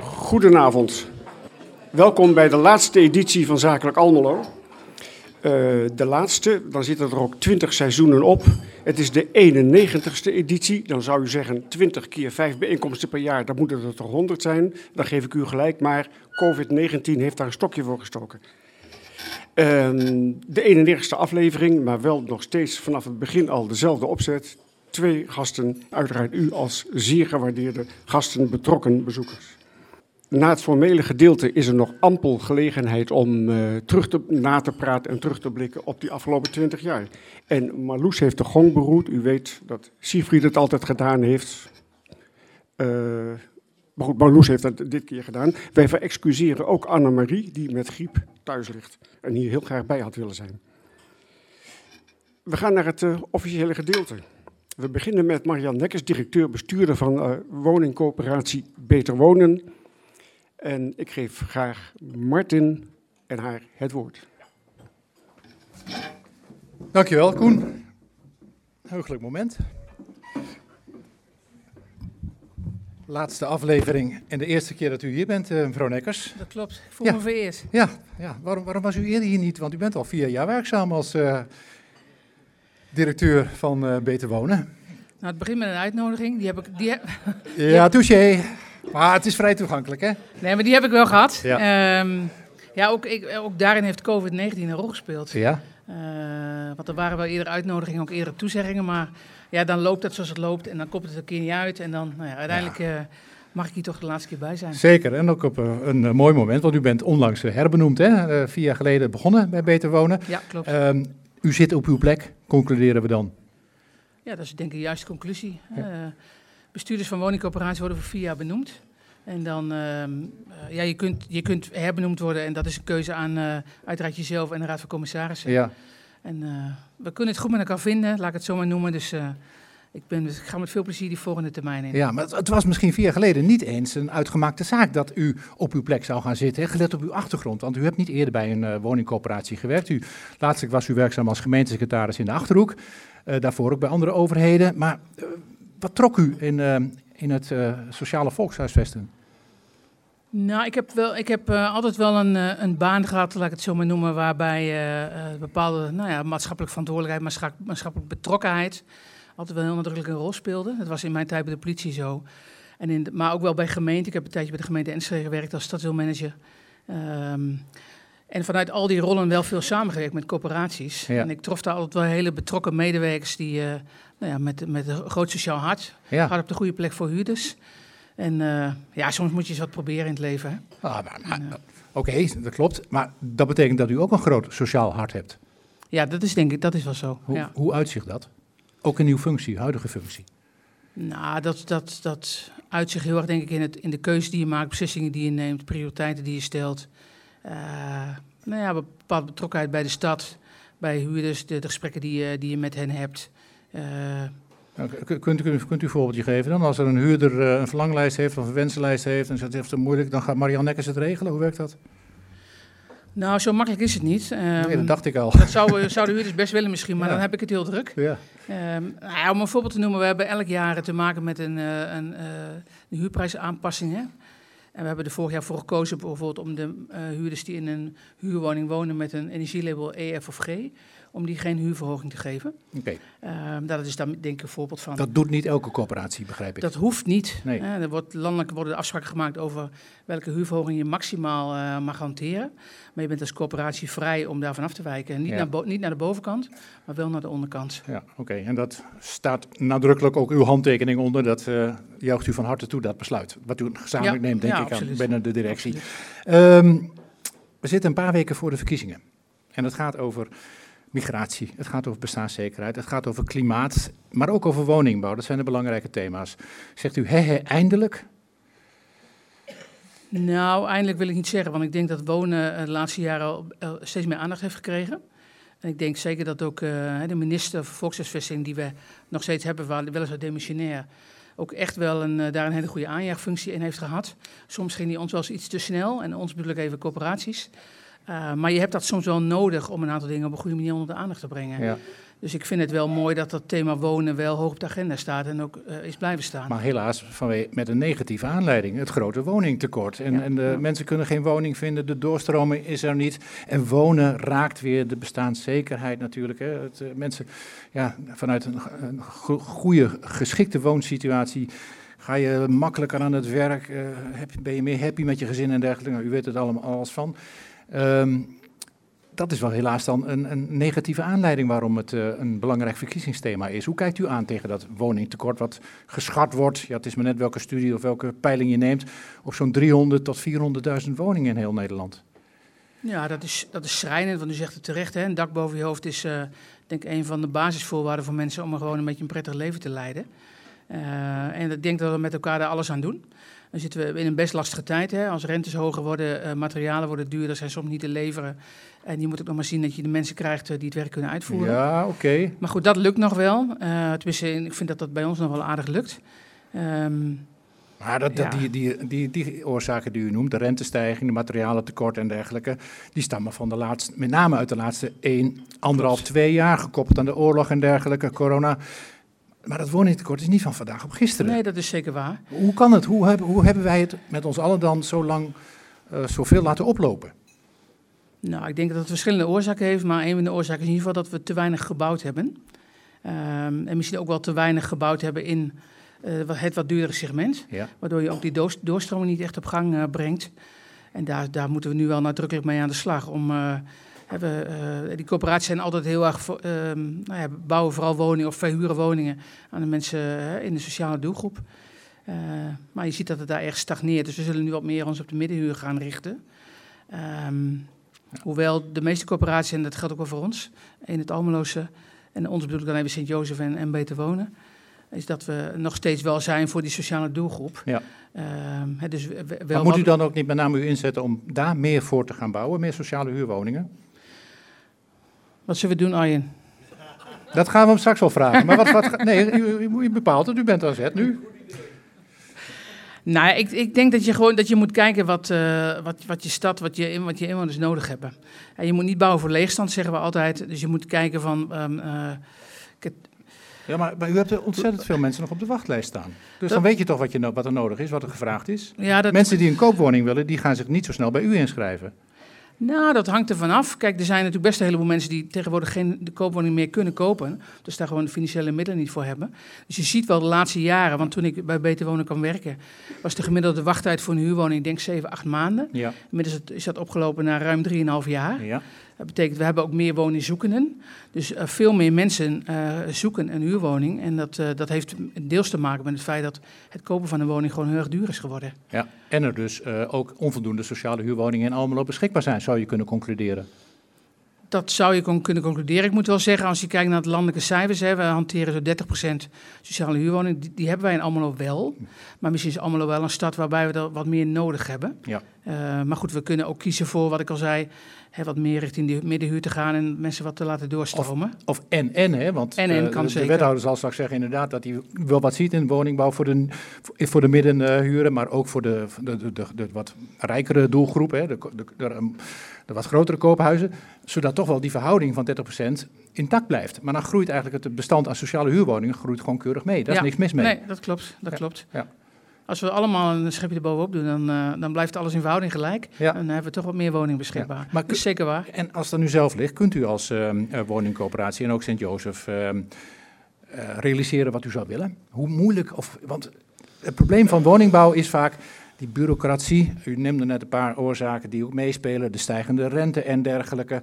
Goedenavond. Welkom bij de laatste editie van Zakelijk Almelo. Uh, de laatste, dan zitten er ook 20 seizoenen op. Het is de 91ste editie. Dan zou u zeggen 20 keer 5 bijeenkomsten per jaar, dan moeten er toch 100 zijn. Dan geef ik u gelijk, maar COVID-19 heeft daar een stokje voor gestoken. Uh, de 91ste aflevering, maar wel nog steeds vanaf het begin al dezelfde opzet. Twee gasten, uiteraard u als zeer gewaardeerde gasten, betrokken bezoekers. Na het formele gedeelte is er nog ampel gelegenheid om uh, terug te, na te praten en terug te blikken op die afgelopen twintig jaar. En Marloes heeft de gong beroerd. U weet dat Siegfried het altijd gedaan heeft. Uh, maar goed, Marloes heeft dat dit keer gedaan. Wij verexcuseren ook Annemarie, die met griep thuis ligt en hier heel graag bij had willen zijn. We gaan naar het uh, officiële gedeelte. We beginnen met Marian Nekkers, directeur-bestuurder van woningcoöperatie Beter Wonen. En ik geef graag Martin en haar het woord. Dankjewel, Koen. Heugelijk moment. Laatste aflevering en de eerste keer dat u hier bent, uh, mevrouw Nekkers. Dat klopt, ik voel ja. me vereerd. Ja, ja. Waarom, waarom, was u eerder hier niet? Want u bent al vier jaar werkzaam als uh, directeur van uh, Beter Wonen. Nou, het begint met een uitnodiging. Die heb ik. Die heb... ja, touché. Maar het is vrij toegankelijk, hè? Nee, maar die heb ik wel gehad. Ja, um, ja ook, ik, ook daarin heeft COVID-19 een rol gespeeld. Ja. Uh, want er waren wel eerder uitnodigingen, ook eerder toezeggingen. Maar ja, dan loopt het zoals het loopt en dan komt het een keer niet uit. En dan, nou ja, uiteindelijk ja. Uh, mag ik hier toch de laatste keer bij zijn. Zeker, en ook op uh, een mooi moment, want u bent onlangs herbenoemd, hè? vier jaar geleden begonnen bij Beter Wonen. Ja, klopt. Um, u zit op uw plek, concluderen we dan? Ja, dat is denk ik de juiste conclusie. Ja. bestuurders van woningcoöperaties worden voor vier jaar benoemd. En dan, uh, ja, je kunt, je kunt herbenoemd worden en dat is een keuze aan uh, uiteraard jezelf en de Raad van Commissarissen. Ja. En we kunnen het goed met elkaar vinden, laat ik het zo maar noemen. Dus ik, ben, ik ga met veel plezier die volgende termijn in. Ja, maar het, het, was misschien vier jaar geleden niet eens een uitgemaakte zaak dat u op uw plek zou gaan zitten, gelet op uw achtergrond. Want u hebt niet eerder bij een woningcoöperatie gewerkt. U, laatst was u werkzaam als gemeentesecretaris in de Achterhoek, daarvoor ook bij andere overheden. Maar wat trok u in, in het uh, sociale volkshuisvesten? Nou, ik heb, wel, ik heb uh, altijd wel een, uh, een baan gehad, laat ik het zo maar noemen, waarbij bepaalde nou ja, maatschappelijke verantwoordelijkheid, maatschappelijke betrokkenheid altijd wel heel nadrukkelijk een rol speelde. Dat was in mijn tijd bij de politie zo. En in de, maar ook wel bij gemeente. Ik heb een tijdje bij de gemeente Enschede gewerkt als stadsdeelmanager. Um, en vanuit al die rollen wel veel samengewerkt met corporaties. Ja. En ik trof daar altijd wel hele betrokken medewerkers die uh, nou ja, met, met een groot sociaal hart, ja. hard op de goede plek voor huurders. En uh, ja, soms moet je eens wat proberen in het leven. Hè? Ah, maar, maar, uh, Oké, okay, dat klopt. Maar dat betekent dat u ook een groot sociaal hart hebt. Ja, dat is denk ik, dat is wel zo. Hoe, ja. hoe uitzicht dat? Ook in uw functie, huidige functie? Nou, dat, dat, dat uitzicht heel erg denk ik in, het, in de keuze die je maakt, beslissingen die je neemt, prioriteiten die je stelt. Uh, nou ja, bepaalde betrokkenheid bij de stad, bij huurders, de, de gesprekken die je, die je met hen hebt. Uh, nou, kunt, u, kunt u een voorbeeldje geven dan? Als er een huurder uh, een verlanglijst heeft of een wensenlijst heeft en zegt het heeft moeilijk, dan gaat Marianne Nekkers het regelen. Hoe werkt dat? Nou, zo makkelijk is het niet. Um, nee, dat dacht ik al. Dat zouden zou de huurders best willen misschien, maar ja. dan heb ik het heel druk. Ja. Um, nou, om een voorbeeld te noemen, we hebben elk jaar te maken met een, uh, een, een huurprijsaanpassing. Hè? En we hebben er vorig jaar voor gekozen bijvoorbeeld om de uh, huurders die in een huurwoning wonen met een energielabel EF of G, om die geen huurverhoging te geven. Oké. Okay. Uh, dat is dan denk ik een voorbeeld van. Dat doet niet elke coöperatie, begrijp ik. Dat hoeft niet. Nee. Uh, er wordt, landelijk worden afspraken gemaakt over welke huurverhoging je maximaal uh, mag hanteren. Maar je bent als coöperatie vrij om daarvan af te wijken. Niet, ja. naar, niet naar de bovenkant, maar wel naar de onderkant. Ja, oké. Okay. En dat staat nadrukkelijk ook uw handtekening onder. Dat uh, juicht u van harte toe, dat besluit. Wat u gezamenlijk ja. neemt, denk ja, ik, absoluut. aan, binnen de directie. Um, we zitten een paar weken voor de verkiezingen. En het gaat over migratie, het gaat over bestaanszekerheid, het gaat over klimaat, maar ook over woningbouw. Dat zijn de belangrijke thema's. Zegt u, he, eindelijk? Nou, eindelijk wil ik niet zeggen, want ik denk dat wonen de laatste jaren al, al steeds meer aandacht heeft gekregen. En ik denk zeker dat ook uh, de minister van Volkshuisvesting, die we nog steeds hebben, weliswaar demissionair, ook echt wel een, daar een hele goede aanjaagfunctie in heeft gehad. Soms ging die ons wel eens iets te snel, en ons bedoel ik even corporaties. Uh, maar je hebt dat soms wel nodig om een aantal dingen op een goede manier onder de aandacht te brengen. Ja. Dus ik vind het wel mooi dat dat thema wonen wel hoog op de agenda staat en ook uh, is blijven staan. Maar helaas vanwege, met een negatieve aanleiding, het grote woningtekort. En, ja, en de ja. mensen kunnen geen woning vinden, de doorstroming is er niet. En wonen raakt weer de bestaanszekerheid natuurlijk. Hè. Het, uh, mensen, ja, vanuit een, een goede, geschikte woonsituatie ga je makkelijker aan het werk, uh, ben je meer happy met je gezin en dergelijke. Nou, u weet het allemaal alles van. Um, dat is wel helaas dan een, een negatieve aanleiding waarom het uh, een belangrijk verkiezingsthema is. Hoe kijkt u aan tegen dat woningtekort wat geschat wordt, ja, het is maar net welke studie of welke peiling je neemt, op zo'n 300 tot 400.000 woningen in heel Nederland? Ja, dat is, dat is schrijnend, want u zegt het terecht, hè? een dak boven je hoofd is uh, denk ik een van de basisvoorwaarden voor mensen om gewoon een beetje een prettig leven te leiden. Uh, en ik denk dat we met elkaar daar alles aan doen. Dan zitten we in een best lastige tijd. Hè? Als rentes hoger worden, uh, materialen worden duurder, zijn soms niet te leveren. En je moet ook nog maar zien dat je de mensen krijgt uh, die het werk kunnen uitvoeren. Ja, oké. Okay. Maar goed, dat lukt nog wel. Uh, tenminste, ik vind dat dat bij ons nog wel aardig lukt. Um, maar dat, dat, ja. die, die, die, die oorzaken die u noemt, de rentestijging, de materialentekort en dergelijke, die stammen van de laatste, met name uit de laatste 1, anderhalf, twee jaar, gekoppeld aan de oorlog en dergelijke, corona. Maar dat woningtekort is niet van vandaag op gisteren. Nee, dat is zeker waar. Hoe kan het? Hoe hebben, hoe hebben wij het met ons allen dan zo lang uh, zoveel laten oplopen? Nou, ik denk dat het verschillende oorzaken heeft, maar een van de oorzaken is in ieder geval dat we te weinig gebouwd hebben. Um, en misschien ook wel te weinig gebouwd hebben in uh, het wat duurdere segment, ja. waardoor je ook die doorstroming niet echt op gang uh, brengt. En daar, daar moeten we nu wel nadrukkelijk mee aan de slag om... Hebben, uh, die coöperaties zijn altijd heel erg uh, nou ja, bouwen vooral woningen of verhuren woningen aan de mensen uh, in de sociale doelgroep. Uh, maar je ziet dat het daar echt stagneert. Dus we zullen nu wat meer ons op de middenhuur gaan richten. Um, ja. Hoewel de meeste coöperaties, en dat geldt ook wel voor ons, in het Almeloze, en ons bedoel ik dan even Sint-Jozef en, en Beter Wonen, is dat we nog steeds wel zijn voor die sociale doelgroep. Ja. He, dus wel maar moet u dan ook niet met name u inzetten om daar meer voor te gaan bouwen, meer sociale huurwoningen? Wat zullen we doen, Arjen? Dat gaan we hem straks wel vragen. Maar wat, wat, nee, u, u, bepaalt het, u bent aan zet nu. Nou, ik, ik denk dat je gewoon dat je moet kijken wat, uh, wat, wat je stad, wat je, wat je inwoners nodig hebben. En je moet niet bouwen voor leegstand, zeggen we altijd. Dus je moet kijken van. Um, uh, ja, maar, maar, u hebt ontzettend veel mensen nog op de wachtlijst staan. Dus dat, dan weet je toch wat, je, wat er nodig is, wat er gevraagd is. Ja, dat, mensen die een koopwoning willen, die gaan zich niet zo snel bij u inschrijven. Nou, dat hangt er vanaf. Kijk, er zijn natuurlijk best een heleboel mensen die tegenwoordig geen de koopwoning meer kunnen kopen. Dus daar gewoon de financiële middelen niet voor hebben. Dus je ziet wel de laatste jaren, want toen ik bij Beter Wonen kwam werken, was de gemiddelde wachttijd voor een huurwoning, ik denk 7, 8 maanden. Ja. Inmiddels is dat opgelopen naar ruim 3,5 jaar. Ja. Dat betekent, we hebben ook meer woningzoekenden. Dus uh, veel meer mensen uh, zoeken een huurwoning. En dat, uh, dat heeft deels te maken met het feit dat het kopen van een woning gewoon heel erg duur is geworden. Ja, en er dus ook onvoldoende sociale huurwoningen in Almelo beschikbaar zijn, zou je kunnen concluderen. Dat zou je kon, kunnen concluderen. Ik moet wel zeggen, als je kijkt naar de landelijke cijfers, hè, we hanteren zo'n 30% sociale huurwoningen, die, die, hebben wij in Almelo wel. Maar misschien is Almelo wel een stad waarbij we er wat meer nodig hebben. Ja. maar goed, we kunnen ook kiezen voor, wat ik al zei, Wat meer richting de middenhuur te gaan en mensen wat te laten doorstromen. Of, of en en, hè? want en, en, kan de, zeker. de wethouder zal straks zeggen inderdaad dat hij wel wat ziet in woningbouw voor de, voor de middenhuren, maar ook voor de, de, de, wat rijkere doelgroep, hè? De, de, de, wat grotere koophuizen, zodat toch wel die verhouding van 30% intact blijft. Maar dan groeit eigenlijk het bestand aan sociale huurwoningen groeit gewoon keurig mee. Daar ja. is niks mis mee. Nee, dat klopt. Dat ja. klopt. Ja. Als we allemaal een schepje erbovenop doen, dan, uh, dan blijft alles in verhouding gelijk. Ja. En dan hebben we toch wat meer woning beschikbaar. Ja. Maar dat is zeker waar. En als dat nu zelf ligt, kunt u als uh, woningcoöperatie en ook Sint-Jozef uh, realiseren wat u zou willen? Hoe moeilijk, of, want het probleem van woningbouw is vaak die bureaucratie. U noemde net een paar oorzaken die ook meespelen, de stijgende rente en dergelijke.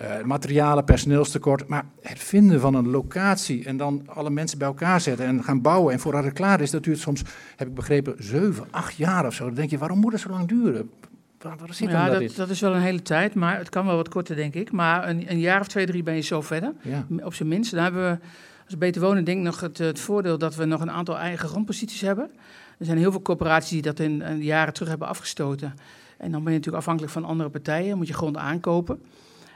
Uh, materialen, personeelstekort. Maar het vinden van een locatie en dan alle mensen bij elkaar zetten en gaan bouwen. En voordat het klaar is, dat duurt soms, heb ik begrepen, zeven, acht jaar of zo. Dan denk je, waarom moet het zo lang duren? Wat, wat ja, dat, dat, dat, is wel een hele tijd, maar het kan wel wat korter, denk ik. Maar een, een jaar of twee, drie ben je zo verder, ja. op zijn minst. Dan hebben we als Beter Wonen denk ik nog het, het, voordeel dat we nog een aantal eigen grondposities hebben. Er zijn heel veel corporaties die dat in, in jaren terug hebben afgestoten. En dan ben je natuurlijk afhankelijk van andere partijen, moet je grond aankopen.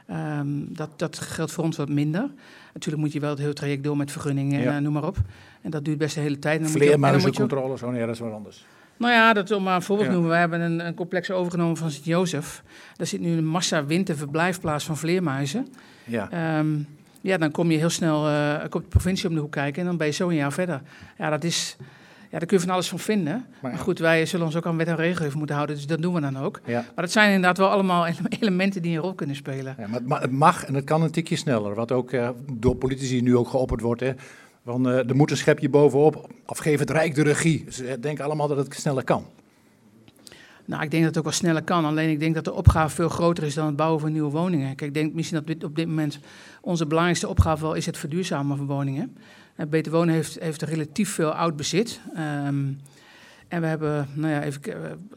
Ehm, dat, dat geldt voor ons wat minder. Natuurlijk moet je wel het hele traject door met vergunningen en Ja. eh, noem maar op. En dat duurt best de hele tijd. Vleermuizencontrole, zo, nee, dat is wat anders. nou ja, dat om maar een voorbeeld Ja. noemen. We hebben een, een complex overgenomen van Sint-Jozef. Daar zit nu een massa winterverblijfplaats van vleermuizen. Ja. Ehm, ja, dan kom je heel snel, eh komt de provincie om de hoek kijken en dan ben je zo een jaar verder. Ja, dat is, ja, daar kun je van alles van vinden. Maar- Maar goed, wij zullen ons ook aan wet en regelgeving moeten houden, dus dat doen we dan ook. Ja. Maar dat zijn inderdaad wel allemaal ele- elementen die een rol kunnen spelen. Ja, maar het ma- het mag en het kan een tikje sneller. Wat ook eh, door politici nu ook geopperd wordt. Hè. Van, eh, er moet een schepje bovenop. Of geef het Rijk de regie. Ze denken allemaal dat het sneller kan. Nou, ik denk dat het ook wel sneller kan. Alleen ik denk dat de opgave veel groter is dan het bouwen van nieuwe woningen. Kijk, ik denk misschien dat dit, op dit moment onze belangrijkste opgave wel is het verduurzamen van woningen. Eh, Beter Wonen heeft, heeft relatief veel oud bezit. Ehm, en we hebben, nou ja, even,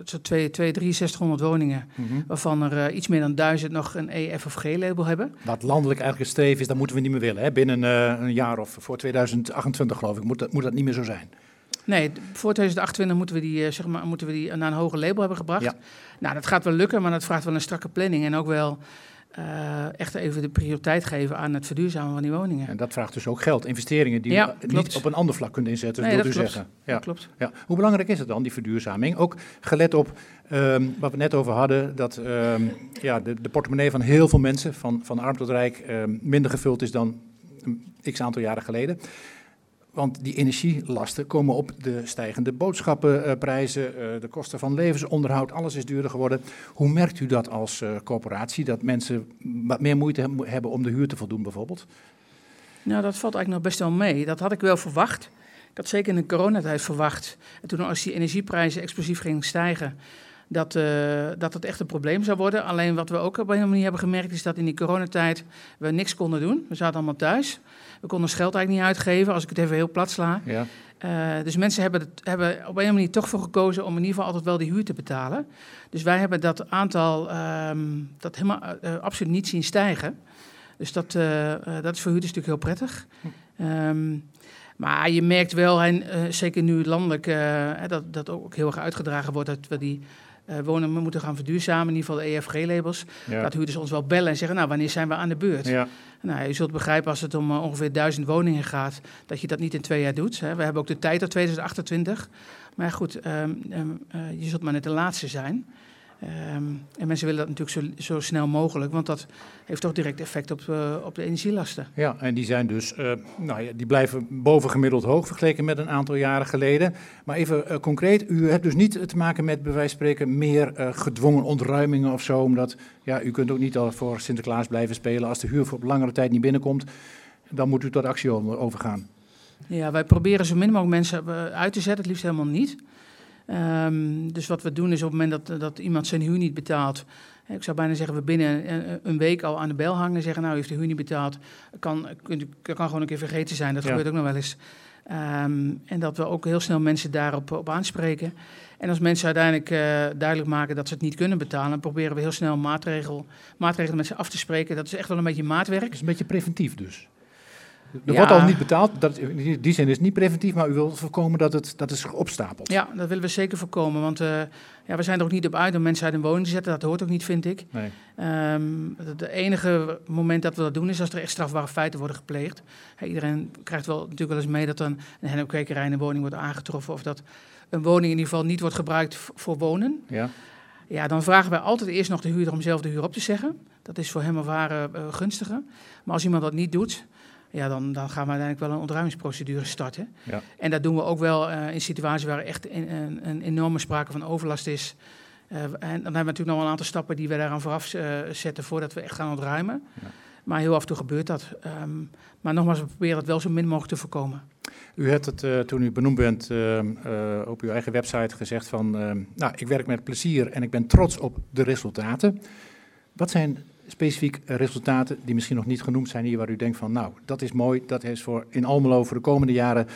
zo twee, twee, 6300 woningen, waarvan er eh, iets meer dan 1000 nog een E, F of G-label hebben. Wat landelijk eigenlijk streven is, dat moeten we niet meer willen. Hè. Binnen eh, een jaar of voor 2028 geloof ik, moet dat, moet dat niet meer zo zijn. Nee, voor 2028 moeten we die, zeg maar, moeten we die naar een hoger label hebben gebracht. Ja. Nou, dat gaat wel lukken, maar dat vraagt wel een strakke planning. En ook wel eh, echt even de prioriteit geven aan het verduurzamen van die woningen. En dat vraagt dus ook geld, investeringen die Ja, we niet op een ander vlak kunnen inzetten, Nee, wilt dat u klopt. zeggen. Ja. Ja. klopt. Ja. Hoe belangrijk is het dan, die verduurzaming? Ook gelet op ehm, wat we net over hadden, dat ehm, ja, de, de portemonnee van heel veel mensen, van, van arm tot rijk, ehm, minder gevuld is dan een x aantal jaren geleden. Want die energielasten komen op de stijgende boodschappenprijzen, eh, de kosten van levensonderhoud, alles is duurder geworden. Hoe merkt u dat als eh, corporatie, dat mensen wat meer moeite hebben om de huur te voldoen bijvoorbeeld? Nou, dat valt eigenlijk nog best wel mee. Dat had ik wel verwacht. Ik had zeker in de coronatijd verwacht. En toen als die energieprijzen explosief gingen stijgen, dat, eh, dat het echt een probleem zou worden. Alleen wat we ook op een manier hebben gemerkt, is dat in die coronatijd we niks konden doen. We zaten allemaal thuis. We konden ons geld eigenlijk niet uitgeven, als ik het even heel plat sla. Ja. Eh, dus mensen hebben, het, hebben op een manier toch voor gekozen om in ieder geval altijd wel die huur te betalen. Dus wij hebben dat aantal ehm, dat helemaal eh, eh, absoluut niet zien stijgen. Dus dat, dat is voor huurders natuurlijk heel prettig. Ehm, maar je merkt wel, en zeker nu landelijk, dat, dat ook heel erg uitgedragen wordt dat we die eh, woningen moeten gaan verduurzamen, in ieder geval de EFG-labels. Ja. Dat huurders ons wel bellen en zeggen, nou, wanneer zijn we aan de beurt? Ja. Nou, je zult begrijpen als het om eh, ongeveer duizend woningen gaat, dat je dat niet in twee jaar doet. Hè. We hebben ook de tijd tot 2028. Maar goed, ehm, ehm, eh, je zult maar net de laatste zijn. Ehm, en mensen willen dat natuurlijk zo, zo snel mogelijk, want dat heeft toch direct effect op, eh, op de energielasten. Ja, en die zijn dus, eh, nou ja, die blijven bovengemiddeld hoog vergeleken met een aantal jaren geleden. Maar even eh, concreet, u hebt dus niet te maken met, bij wijze van spreken, meer gedwongen ontruimingen of zo. Omdat, ja, u kunt ook niet al voor Sinterklaas blijven spelen. Als de huur voor langere tijd niet binnenkomt, dan moet u tot actie over- overgaan. Ja, wij proberen zo min mogelijk mensen uit te zetten, het liefst helemaal niet. Ehm, dus wat we doen is op het moment dat, dat iemand zijn huur niet betaalt. Ik zou bijna zeggen, we binnen een, een week al aan de bel hangen en zeggen, nou, u heeft de huur niet betaald. Kan, kan gewoon een keer vergeten zijn, dat Ja. gebeurt ook nog wel eens. Ehm, en dat we ook heel snel mensen daarop op aanspreken. En als mensen uiteindelijk eh, duidelijk maken dat ze het niet kunnen betalen, dan proberen we heel snel maatregel, maatregelen met ze af te spreken. Dat is echt wel een beetje maatwerk. Het is een beetje preventief dus. Er Ja. wordt al niet betaald, dat, in die zin is het niet preventief, maar u wilt voorkomen dat het, dat het zich opstapelt. Ja, dat willen we zeker voorkomen. Want eh, ja, we zijn er ook niet op uit om mensen uit een woning te zetten. Dat hoort ook niet, vind ik. Nee. Ehm, het enige moment dat we dat doen is als er echt strafbare feiten worden gepleegd. Iedereen krijgt wel natuurlijk wel eens mee dat dan een hennepkwekerij in een woning wordt aangetroffen. Of dat een woning in ieder geval niet wordt gebruikt voor wonen. Ja. Ja, dan vragen wij altijd eerst nog de huurder om zelf de huur op te zeggen. Dat is voor hem of haar eh, gunstiger. Maar als iemand dat niet doet, ja, dan, dan gaan we uiteindelijk wel een ontruimingsprocedure starten. Ja. En dat doen we ook wel eh, in situaties waar echt een, een, een enorme sprake van overlast is. Eh, en dan hebben we natuurlijk nog wel een aantal stappen die we daaraan vooraf eh, zetten voordat we echt gaan ontruimen. Ja. Maar heel af en toe gebeurt dat. Ehm, maar nogmaals, we proberen het wel zo min mogelijk te voorkomen. U hebt het toen u benoemd bent eh, eh, op uw eigen website gezegd van, eh, nou, ik werk met plezier en ik ben trots op de resultaten. Wat zijn specifiek resultaten die misschien nog niet genoemd zijn hier, waar u denkt van, nou, dat is mooi, dat is voor in Almelo voor de komende jaren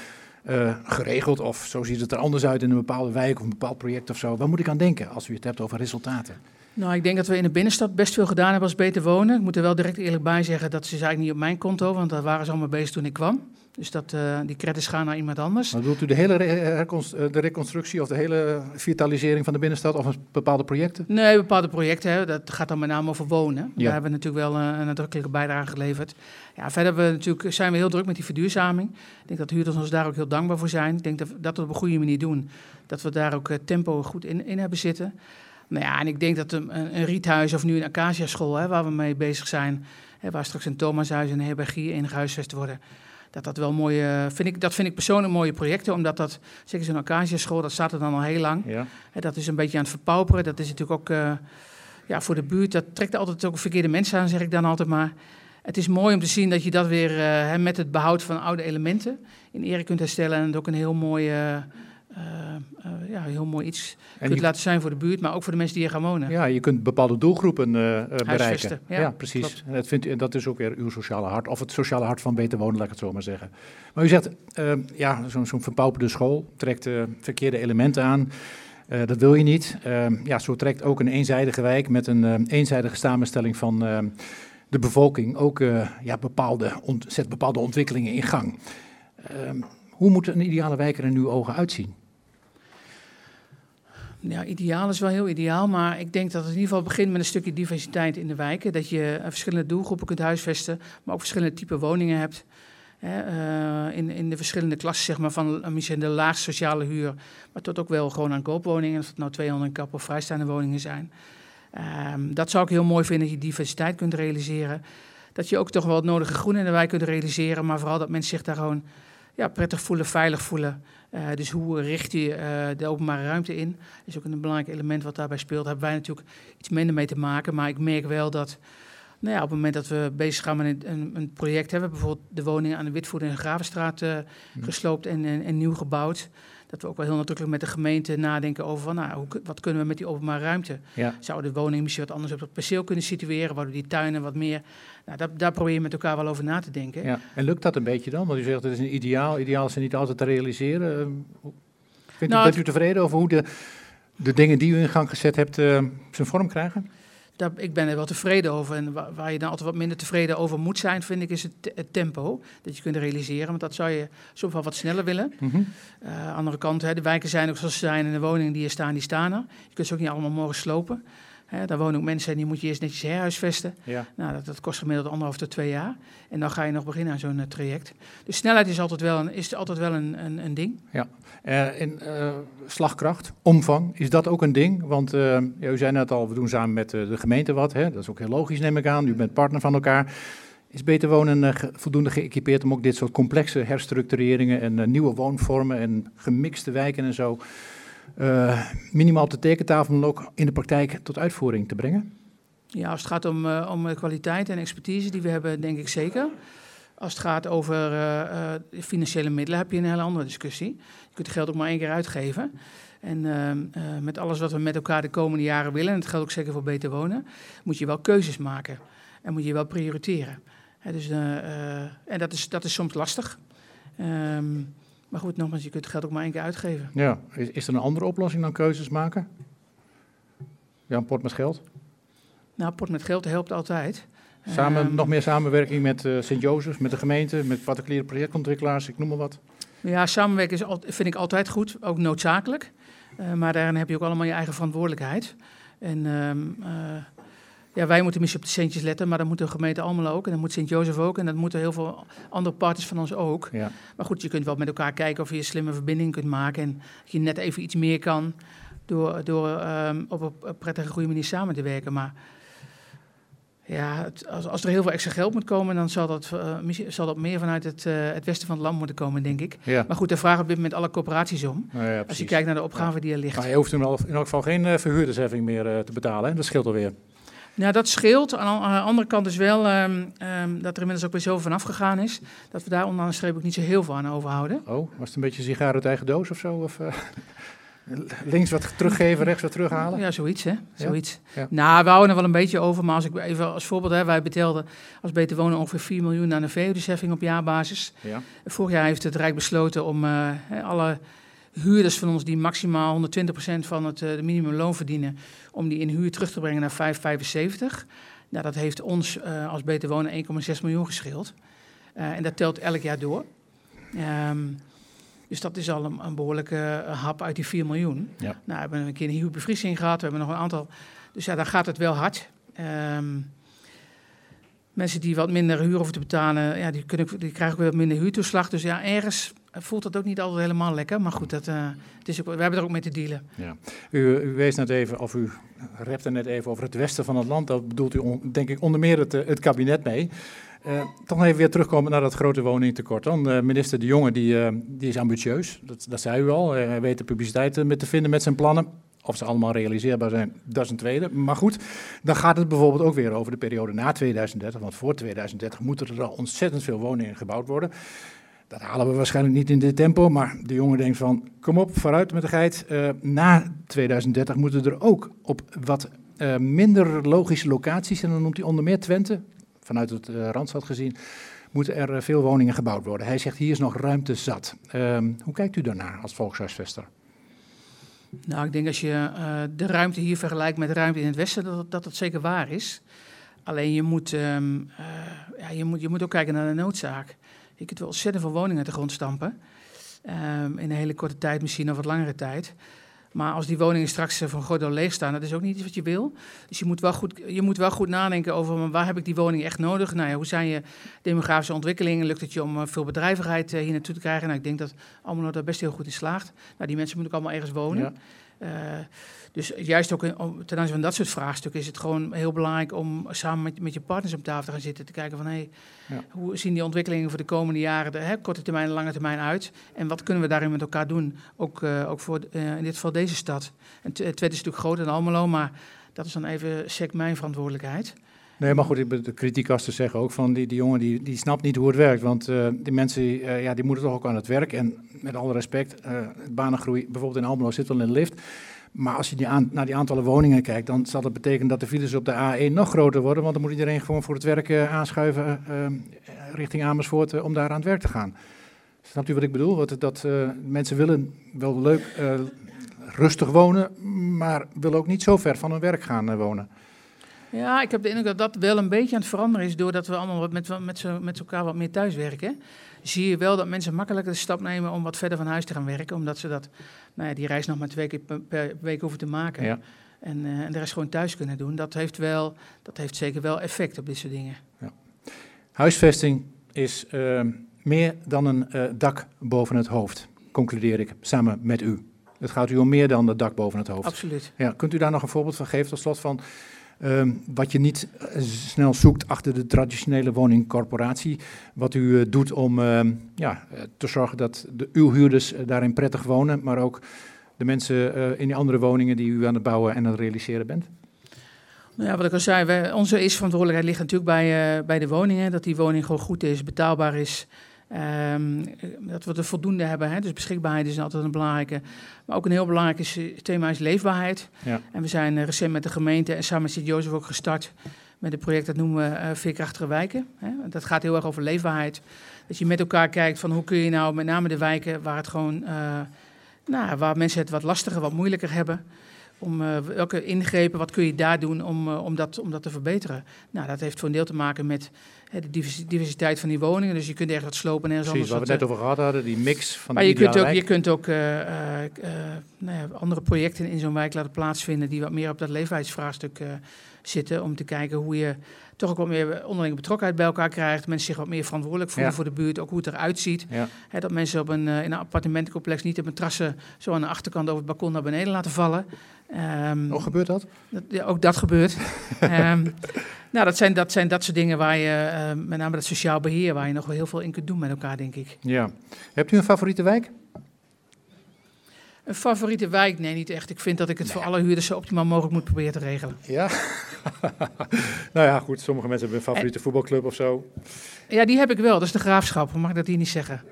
eh, geregeld, of zo ziet het er anders uit in een bepaalde wijk of een bepaald project of zo. Waar moet ik aan denken als u het hebt over resultaten? Nou, ik denk dat we in de binnenstad best veel gedaan hebben als Beter Wonen. Ik moet er wel direct eerlijk bij zeggen, dat is eigenlijk niet op mijn konto, want daar waren ze allemaal bezig toen ik kwam. Dus dat, uh, die credits gaan naar iemand anders. Maar bedoelt u de hele re de reconstructie of de hele vitalisering van de binnenstad of bepaalde projecten? Nee, bepaalde projecten. Hè. Dat gaat dan met name over wonen. Ja. Daar hebben we natuurlijk wel een, een nadrukkelijke bijdrage geleverd. Ja, verder we natuurlijk, zijn we heel druk met die verduurzaming. Ik denk dat huurders ons daar ook heel dankbaar voor zijn. Ik denk dat, dat we het op een goede manier doen. Dat we daar ook tempo goed in, in hebben zitten. Nou ja, en ik denk dat een, een riethuis of nu een acacia-school, hè, waar we mee bezig zijn, hè, waar straks een Thomashuis en een herbergie in gehuisvest worden, dat dat wel mooie, vind ik, dat vind ik persoonlijk mooie projecten, omdat dat, zeker zo'n acacia-school, dat staat er dan al heel lang. Ja. Hè, dat is een beetje aan het verpauperen, dat is natuurlijk ook uh, ja, voor de buurt, dat trekt altijd ook verkeerde mensen aan, zeg ik dan altijd maar. Het is mooi om te zien dat je dat weer uh, met het behoud van oude elementen in ere kunt herstellen en ook een heel mooi... Uh, ja, heel mooi iets en kunt laten zijn voor de buurt, maar ook voor de mensen die hier gaan wonen. Ja, je kunt bepaalde doelgroepen uh, bereiken. Ja, ja precies. En dat, vindt, dat is ook weer uw sociale hart, of het sociale hart van beter wonen, laat ik het zo maar zeggen. Maar u zegt, ja, zo'n zo verpauperde school trekt verkeerde elementen aan. dat wil je niet. Ja, zo trekt ook een eenzijdige wijk met een eenzijdige samenstelling van de bevolking ook ja, bepaalde, zet bepaalde ontwikkelingen in gang. Hoe moet een ideale wijk er in uw ogen uitzien? Ja, ideaal is wel heel ideaal, maar ik denk dat het in ieder geval begint met een stukje diversiteit in de wijken. Dat je eh, verschillende doelgroepen kunt huisvesten, maar ook verschillende type woningen hebt. Hè, uh, in, in de verschillende klassen, zeg maar, van uh, misschien de laagste sociale huur, maar tot ook wel gewoon aan koopwoningen, of het nou 200 kap of vrijstaande woningen zijn. Um, dat zou ik heel mooi vinden, dat je diversiteit kunt realiseren. Dat je ook toch wel het nodige groen in de wijk kunt realiseren, maar vooral dat mensen zich daar gewoon ja, prettig voelen, veilig voelen. Uh, dus hoe richt je uh, de openbare ruimte in? Dat is ook een belangrijk element wat daarbij speelt. Daar hebben wij natuurlijk iets minder mee te maken. Maar ik merk wel dat nou ja, op het moment dat we bezig gaan met een, een, project hebben, bijvoorbeeld de woningen aan de Witvoet en Gravenstraat uh, gesloopt en, en, en, nieuw gebouwd dat we ook wel heel nadrukkelijk met de gemeente nadenken over van, nou, hoe, wat kunnen we met die openbare ruimte. Ja. Zouden de woningen misschien wat anders op het perceel kunnen situeren, waardoor die tuinen wat meer. Nou, daar, daar probeer je met elkaar wel over na te denken. Ja. En lukt dat een beetje dan? Want u zegt het is een ideaal, ideaal is niet altijd te realiseren. Ehm, vindt nou, u, bent u tevreden over hoe de, de dingen die u in gang gezet hebt uh, zijn vorm krijgen? Daar, ik ben er wel tevreden over. En waar, waar, je dan altijd wat minder tevreden over moet zijn, vind ik, is het, het tempo dat je kunt realiseren. Want dat zou je soms wel wat sneller willen. Mm -hmm. uh, andere kant, hè, de wijken zijn ook zoals ze zijn en de woningen die er staan, die staan er. Je kunt ze ook niet allemaal morgen slopen. Hè, daar wonen ook mensen en die moet je eerst netjes herhuisvesten. Ja. Nou, dat, dat, kost gemiddeld anderhalf tot twee jaar. En dan ga je nog beginnen aan zo'n uh, traject. Dus snelheid is altijd wel een, is altijd wel een, een, een ding. Ja, uh, en uh, slagkracht, omvang, is dat ook een ding? Want u zei net al, we doen samen met de gemeente wat. Hè? Dat is ook heel logisch, neem ik aan. U bent partner van elkaar. Is Beter Wonen voldoende geëquipeerd om ook dit soort complexe herstructureringen en nieuwe woonvormen en gemixte wijken en zo uh, minimaal op de tekentafel, maar ook in de praktijk tot uitvoering te brengen? Ja, als het gaat om, uh, om kwaliteit en expertise die we hebben, denk ik zeker. Als het gaat over financiële middelen, heb je een hele andere discussie. Je kunt geld ook maar één keer uitgeven. En met alles wat we met elkaar de komende jaren willen, en dat geldt ook zeker voor Beter Wonen, moet je wel keuzes maken. En moet je wel prioriteren. dus, en dat is, dat is soms lastig. Um, maar goed, nogmaals, je kunt het geld ook maar één keer uitgeven. Ja, is, is er een andere oplossing dan keuzes maken? Ja, een pot met geld? Nou, pot met geld helpt altijd. Samen, um, nog meer samenwerking met uh, Sint-Jozefs, met de gemeente, met particuliere projectontwikkelaars, ik noem maar wat. Ja, samenwerken is, vind ik altijd goed, ook noodzakelijk. Uh, maar daarin heb je ook allemaal je eigen verantwoordelijkheid. En um, uh, ja, wij moeten misschien op de centjes letten, maar dan moet de gemeente allemaal ook. En dan moet Sint-Jozef ook. En dat moeten heel veel andere partners van ons ook. Ja. Maar goed, je kunt wel met elkaar kijken of je een slimme verbinding kunt maken. En dat je net even iets meer kan door, door um, op een prettige, goede manier samen te werken. Maar ja, het, als, als, er heel veel extra geld moet komen, dan zal dat, uh, zal dat meer vanuit het, uh, het westen van het land moeten komen, denk ik. Ja. Maar goed, daar vragen op dit moment alle corporaties om. Ja, als je kijkt naar de opgave die er ligt. Maar je hoeft in elk geval geen uh, verhuurdersheffing meer te betalen, hè? dat scheelt alweer. Nou, dat scheelt. Aan de andere kant is wel um, um, dat er inmiddels ook weer zo van afgegaan is. Dat we daar onderaan de streep ook niet zo heel veel aan overhouden. Oh, was het een beetje sigaar uit eigen doos of zo? Of, uh, links wat teruggeven, rechts wat terughalen? Ja, zoiets hè. Zoiets. Ja? Ja. Nou, we houden er wel een beetje over. Maar als ik even als voorbeeld, hè, wij betelden als Beter Wonen ongeveer 4 miljoen aan de verhuurdersheffing op jaarbasis. Ja. Vorig jaar heeft het Rijk besloten om uh, alle huurders van ons die maximaal 120% van het uh, minimumloon verdienen, om die in huur terug te brengen naar 5,75. Nou, dat heeft ons uh, als Beter Wonen 1,6 miljoen gescheeld. Uh, en dat telt elk jaar door. Um, dus dat is al een, een behoorlijke hap uit die 4 miljoen. Ja. Nou, we hebben een keer een huurbevriezing gehad. We hebben nog een aantal. Dus ja, daar gaat het wel hard. Um, mensen die wat minder huur hoeven te betalen, ja, die, kunnen, die krijgen ook weer minder huurtoeslag. Dus ja, ergens voelt dat ook niet altijd helemaal lekker. Maar goed, dat, uh, het is ook, we hebben er ook mee te dealen. Ja. U, u wees net even, of u repte net even over het westen van het land. Dat bedoelt u denk ik onder meer het, het kabinet mee. Uh, toch even weer terugkomen naar dat grote woningtekort. Dan, minister De Jonge die, die is ambitieus, dat, dat zei u al. hij weet de publiciteit met te vinden met zijn plannen. Of ze allemaal realiseerbaar zijn, dat is een tweede. Maar goed, dan gaat het bijvoorbeeld ook weer over de periode na 2030. Want voor 2030 moeten er al ontzettend veel woningen gebouwd worden. Dat halen we waarschijnlijk niet in dit tempo, maar de jongen denkt van, kom op, vooruit met de geit. Uh, na 2030 moeten er ook op wat uh, minder logische locaties, en dan noemt hij onder meer Twente, vanuit het uh, Randstad gezien, moeten er veel woningen gebouwd worden. Hij zegt, hier is nog ruimte zat. Ehm, hoe kijkt u daarnaar als volkshuisvester? Nou, ik denk als je de ruimte hier vergelijkt met ruimte in het westen, dat dat, zeker waar is. Alleen je moet, uh, ja, je, moet, je moet ook kijken naar de noodzaak. Je kunt wel ontzettend veel woningen uit de grond stampen. Um, in een hele korte tijd, misschien of wat langere tijd. Maar als die woningen straks van groot deel leeg staan, dat is ook niet iets wat je wil. Dus je moet wel goed, je moet wel goed nadenken over waar heb ik die woning echt nodig. Nou ja, hoe zijn je demografische ontwikkelingen? Lukt het je om veel bedrijvigheid hier naartoe te krijgen? Nou, ik denk dat Almelo daar best heel goed in slaagt. Nou, die mensen moeten ook allemaal ergens wonen. Ja. Uh, dus juist ook in, ten aanzien van dat soort vraagstukken is het gewoon heel belangrijk om samen met, met je partners op tafel te gaan zitten. Te kijken van hé, hey, ja. hoe zien die ontwikkelingen voor de komende jaren, de hè, korte termijn en lange termijn uit? En wat kunnen we daarin met elkaar doen? Ook, uh, ook voor uh, in dit geval deze stad. En Twente is natuurlijk groter dan Almelo, maar dat is dan even sec mijn verantwoordelijkheid. Nee, maar goed, de kritiekasten zeggen ook van die, die jongen die, die snapt niet hoe het werkt. Want uh, die mensen uh, ja, die moeten toch ook aan het werk. En met alle respect, uh, banengroei bijvoorbeeld in Almelo zit wel in de lift. Maar als je die naar die aantallen woningen kijkt, dan zal dat betekenen dat de files op de A1 nog groter worden. Want dan moet iedereen gewoon voor het werk aanschuiven richting Amersfoort om daar aan het werk te gaan. Snapt u wat ik bedoel? Wat, dat mensen willen wel leuk rustig wonen, maar willen ook niet zo ver van hun werk gaan wonen. Ja, ik heb de indruk dat dat wel een beetje aan het veranderen is doordat we allemaal met, met, met elkaar wat meer thuiswerken. Zie je wel dat mensen makkelijker de stap nemen om wat verder van huis te gaan werken, omdat ze dat, nou ja, die reis nog maar twee keer per, per week hoeven te maken. Ja. En, uh, en de rest gewoon thuis kunnen doen. Dat heeft, wel, dat heeft zeker wel effect op dit soort dingen. Ja. Huisvesting is uh, meer dan een uh, dak boven het hoofd, concludeer ik samen met u. Het gaat u om meer dan het dak boven het hoofd. Absoluut. Ja, kunt u daar nog een voorbeeld van geven tot slot van Um, wat je niet uh, snel zoekt achter de traditionele woningcorporatie. Wat u uh, doet om uh, ja, te zorgen dat de, uw huurders daarin prettig wonen, maar ook de mensen in die andere woningen die u aan het bouwen en aan het realiseren bent? Nou ja, wat ik al zei, wij, onze eerste verantwoordelijkheid ligt natuurlijk bij, bij de woningen. Dat die woning gewoon goed is, betaalbaar is. Um, dat we er voldoende hebben. Hè? Dus beschikbaarheid is altijd een belangrijke. Maar ook een heel belangrijk thema is leefbaarheid. Ja. En we zijn uh, recent met de gemeente en samen met Sint-Jozef ook gestart met een project dat noemen we uh, Veerkrachtige Wijken. Hè? Dat gaat heel erg over leefbaarheid. Dat je met elkaar kijkt van hoe kun je nou met name de wijken waar het gewoon, uh, nou, waar mensen het wat lastiger, wat moeilijker hebben. Om uh, welke ingrepen, wat kun je daar doen om, uh, om, dat, om dat te verbeteren? Nou, dat heeft voor een deel te maken met hè, de diversiteit van die woningen. Dus je kunt ergens wat slopen en ergens Precies, anders. waar we het net over gehad hadden, die mix van Maar je kunt, ook, je kunt ook uh, nou ja, andere projecten in zo'n wijk laten plaatsvinden die wat meer op dat leefbaarheidsvraagstuk zitten. Om te kijken hoe je toch ook wat meer onderlinge betrokkenheid bij elkaar krijgt. Mensen zich wat meer verantwoordelijk voelen ja. voor de buurt, ook hoe het eruit ziet. Ja. He, dat mensen op een, in een appartementencomplex niet op een trassen zo aan de achterkant over het balkon naar beneden laten vallen. Um, oh, gebeurt dat? dat? Ja, ook dat gebeurt. um, nou, dat zijn, dat zijn dat soort dingen waar je, uh, met name dat sociaal beheer, waar je nog wel heel veel in kunt doen met elkaar, denk ik. Ja. Hebt u een favoriete wijk? Een favoriete wijk? Nee, niet echt. Ik vind dat ik het nee. voor alle huurders zo optimaal mogelijk moet proberen te regelen. Ja? nou ja, goed. Sommige mensen hebben een favoriete en, voetbalclub of zo. Ja, die heb ik wel. Dat is de Graafschap. Mag ik dat hier niet zeggen?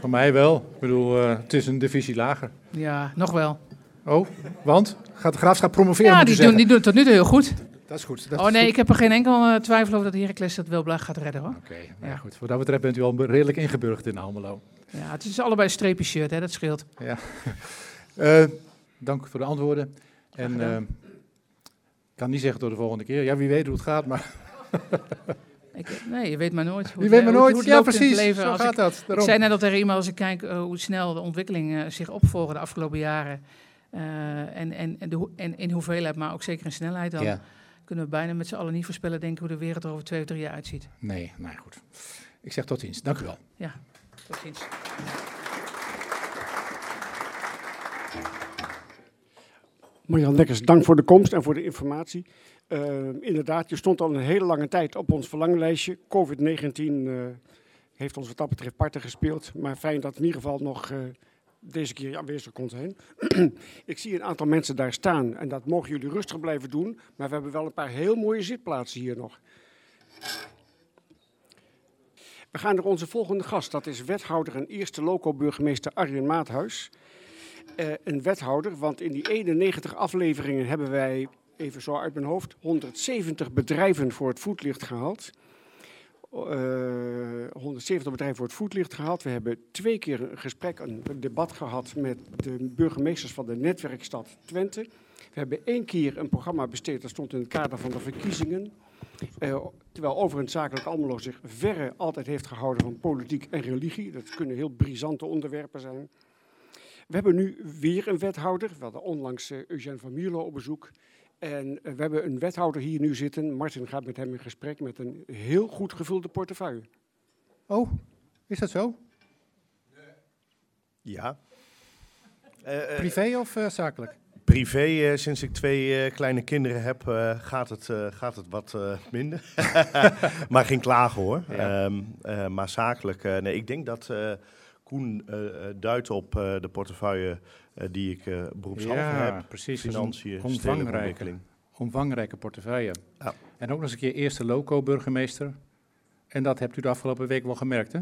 Van mij wel. Ik bedoel, uh, het is een divisie lager. Ja, nog wel. Oh, want? Gaat de Graafschap promoveren? Ja, die doen, die doen het tot nu toe heel goed. Dat is goed. Dat oh nee, goed. ik heb er geen enkel uh, twijfel over dat Heracles dat wel blijft gaat redden hoor. Oké, okay, nou ja. goed. Wat dat betreft bent u al redelijk ingeburgd in Almelo. Ja, het is allebei een streepje shirt, hè, dat scheelt. Ja. Eh, dank voor de antwoorden. En eh, ik kan niet zeggen tot de volgende keer. Ja, wie weet hoe het gaat, maar Ik, nee, je weet maar nooit. Hoe het- weet maar nooit. hoe Ja, precies. leven. Zo Als gaat ik, dat. ik Daarom. zei net al tegen iemand, als ik kijk eh, hoe snel de ontwikkelingen zich opvolgen de afgelopen jaren. en, en, en, de, en in hoeveelheid, maar ook zeker in snelheid. Dan Ja. kunnen we bijna met z'n allen niet voorspellen, denken hoe de wereld er over twee of drie jaar uitziet. Nee, nou ja, goed. Ik zeg tot ziens. Dank u wel. Tot. Marjan Dekkers, dank voor de komst en voor de informatie. Eh, inderdaad, je stond al een hele lange tijd op ons verlanglijstje. COVID-19 eh, heeft ons wat dat betreft parten gespeeld. Maar fijn dat in ieder geval nog eh, deze keer aanwezig kon zijn. Ik zie een aantal mensen daar staan en dat mogen jullie rustig blijven doen. Maar we hebben wel een paar heel mooie zitplaatsen hier nog. We gaan naar onze volgende gast. Dat is wethouder en eerste loco-burgemeester Arjen Maathuis. Eh, een wethouder, want in die 91 afleveringen hebben wij, even zo uit mijn hoofd, 170 bedrijven voor het voetlicht gehaald. Eh, 170 bedrijven voor het voetlicht gehaald. We hebben twee keer een gesprek, een debat gehad met de burgemeesters van de netwerkstad Twente. We hebben één keer een programma besteed, dat stond in het kader van de verkiezingen. Eh, terwijl overigens zakelijk Almelo zich verre altijd heeft gehouden van politiek en religie. Dat kunnen heel brisante onderwerpen zijn. We hebben nu weer een wethouder. We hadden onlangs eh, Eugène van Mierlo op bezoek. En eh, we hebben een wethouder hier nu zitten. Martin gaat met hem in gesprek met een heel goed gevulde portefeuille. Oh, is dat zo? Ja. Privé of zakelijk? Privé, eh, sinds ik twee eh, kleine kinderen heb, eh, gaat, het, gaat het wat minder. maar geen klagen hoor. Ja. Ehm, eh, maar zakelijk, nee, ik denk dat Koen duidt op de portefeuille die ik eh beroepshalve heb. precies. Financiën, omvangrijke, ontwikkeling. omvangrijke portefeuille. Ja. En ook nog eens een keer eerste loco-burgemeester. En dat hebt u de afgelopen week wel gemerkt, hè?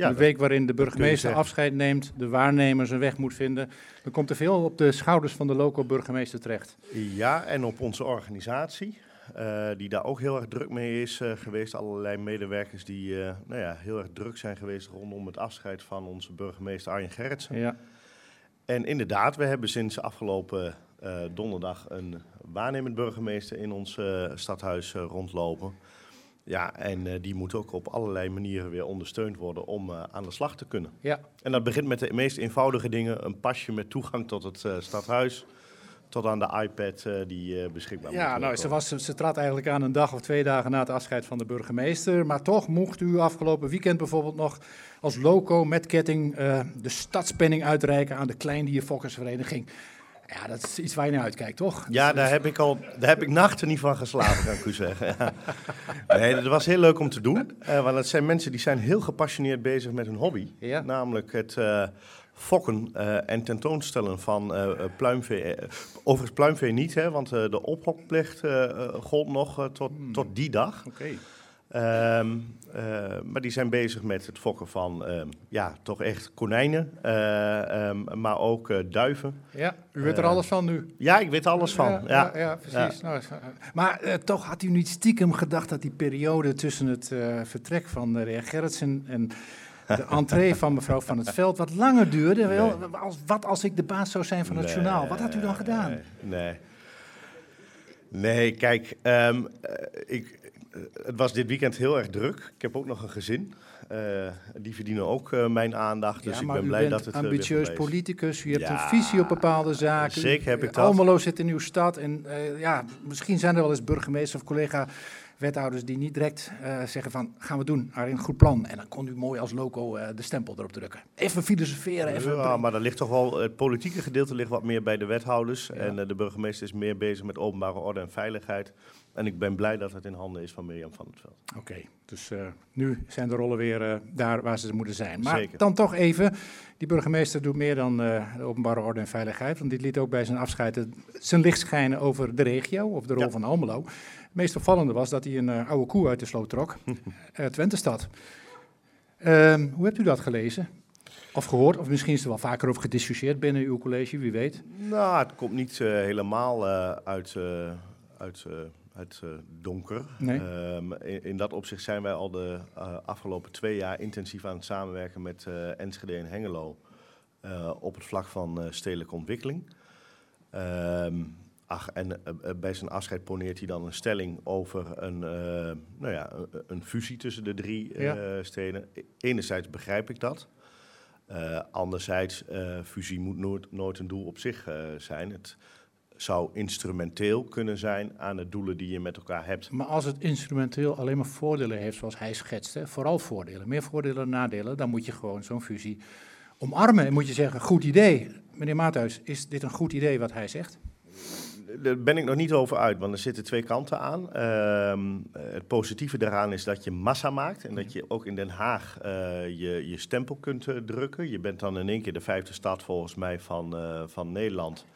Ja, een week waarin de burgemeester afscheid neemt, de waarnemer zijn weg moet vinden. Dan komt er veel op de schouders van de loco-burgemeester terecht. Ja, en op onze organisatie, eh, die daar ook heel erg druk mee is eh, geweest. Allerlei medewerkers die eh, nou ja, heel erg druk zijn geweest rondom het afscheid van onze burgemeester Arjen Gerritsen. Ja, En inderdaad, we hebben sinds afgelopen donderdag een waarnemend burgemeester in ons stadhuis rondlopen. Ja, en eh, die moet ook op allerlei manieren weer ondersteund worden om eh, aan de slag te kunnen. ja. En dat begint met de meest eenvoudige dingen. Een pasje met toegang tot het eh, stadhuis. Tot aan de iPad die beschikbaar moet ja worden. nou, ze, was, ze trad eigenlijk aan een dag of twee dagen na het afscheid van de burgemeester. Maar toch mocht u afgelopen weekend bijvoorbeeld nog als loco met ketting de stadspenning uitreiken aan de Kleindierfokkersvereniging. Ja, dat is iets waar je naar uitkijkt, toch? Ja, daar heb ik al daar heb ik nachten niet van geslapen, kan ik u zeggen. Ja. Nee, dat was heel leuk om te doen. eh, want het zijn mensen die zijn heel gepassioneerd bezig met hun hobby. Ja. Namelijk het eh, fokken eh, en tentoonstellen van pluimvee. Overigens pluimvee niet, hè, want de ophokplicht gold nog tot, Hmm. tot die dag. Oké. Ehm, eh, maar die zijn bezig met het fokken van, ehm, ja, toch echt konijnen, eh, ehm, maar ook eh, duiven. Ja, u weet er alles van nu. Ja, ik weet alles van. Ja, ja, ja, precies. Nou, maar toch had u niet stiekem gedacht dat die periode tussen het vertrek van de heer Gerritsen en de entree van mevrouw Van het Veld wat langer duurde? Wel, als, wat als ik de baas zou zijn van het Nee, journaal? Wat had u dan gedaan? Nee. Nee, kijk, ik, het was dit weekend heel erg druk. Ik heb ook nog een gezin. Eh, die verdienen ook eh, mijn aandacht. Dus ja, ik maar ben blij dat het eh, ambitieus politicus, u hebt Ja, een visie op bepaalde zaken. zeker heb ik Eh, dat. Almelo zit in uw stad en eh, ja, misschien zijn er wel eens burgemeesters of collega wethouders die niet direct eh, zeggen van gaan we doen, Arjen, goed plan. En dan kon u mooi als loco eh, de stempel erop drukken. Even filosoferen, even... Ja, maar dat ligt toch wel, het politieke gedeelte ligt wat meer bij de wethouders. Ja. En eh, de burgemeester is meer bezig met openbare orde en veiligheid. En ik ben blij dat het in handen is van Mirjam van het Veld. Oké, dus eh, nu zijn de rollen weer eh, daar waar ze moeten zijn. Maar Zeker. dan toch even, die burgemeester doet meer dan eh, de openbare orde en veiligheid. Want dit liet ook bij zijn afscheid zijn licht schijnen over de regio of de rol Ja. van Almelo. Het meest opvallende was dat hij een oude koe uit de sloot trok, Twentestad. Ehm, hoe hebt u dat gelezen? Of gehoord? Of misschien is er wel vaker over gediscussieerd binnen uw college, wie weet. Nou, het komt niet helemaal uit, uit, het uh, donker. Nee. Um, in, in, dat opzicht zijn wij al de uh, afgelopen twee jaar intensief aan het samenwerken met uh, Enschede en Hengelo op het vlak van stedelijke ontwikkeling. Um, ach, en bij zijn afscheid poneert hij dan een stelling over een, nou ja, een fusie tussen de drie ja. steden. Enerzijds begrijp ik dat. anderzijds, fusie moet nooit, nooit, een doel op zich zijn. Het, zou instrumenteel kunnen zijn aan de doelen die je met elkaar hebt. Maar als het instrumenteel alleen maar voordelen heeft, zoals hij schetst, hè, vooral voordelen, meer voordelen dan nadelen, dan moet je gewoon zo'n fusie omarmen. En moet je zeggen, goed idee. Meneer Maathuis, is dit een goed idee wat hij zegt? Daar ben ik nog niet over uit, want er zitten twee kanten aan. Uh, het positieve daaraan is dat je massa maakt en dat je ook in Den Haag uh, je, je stempel kunt uh, drukken. Je bent dan in één keer de vijfde stad volgens mij van, uh, van Nederland.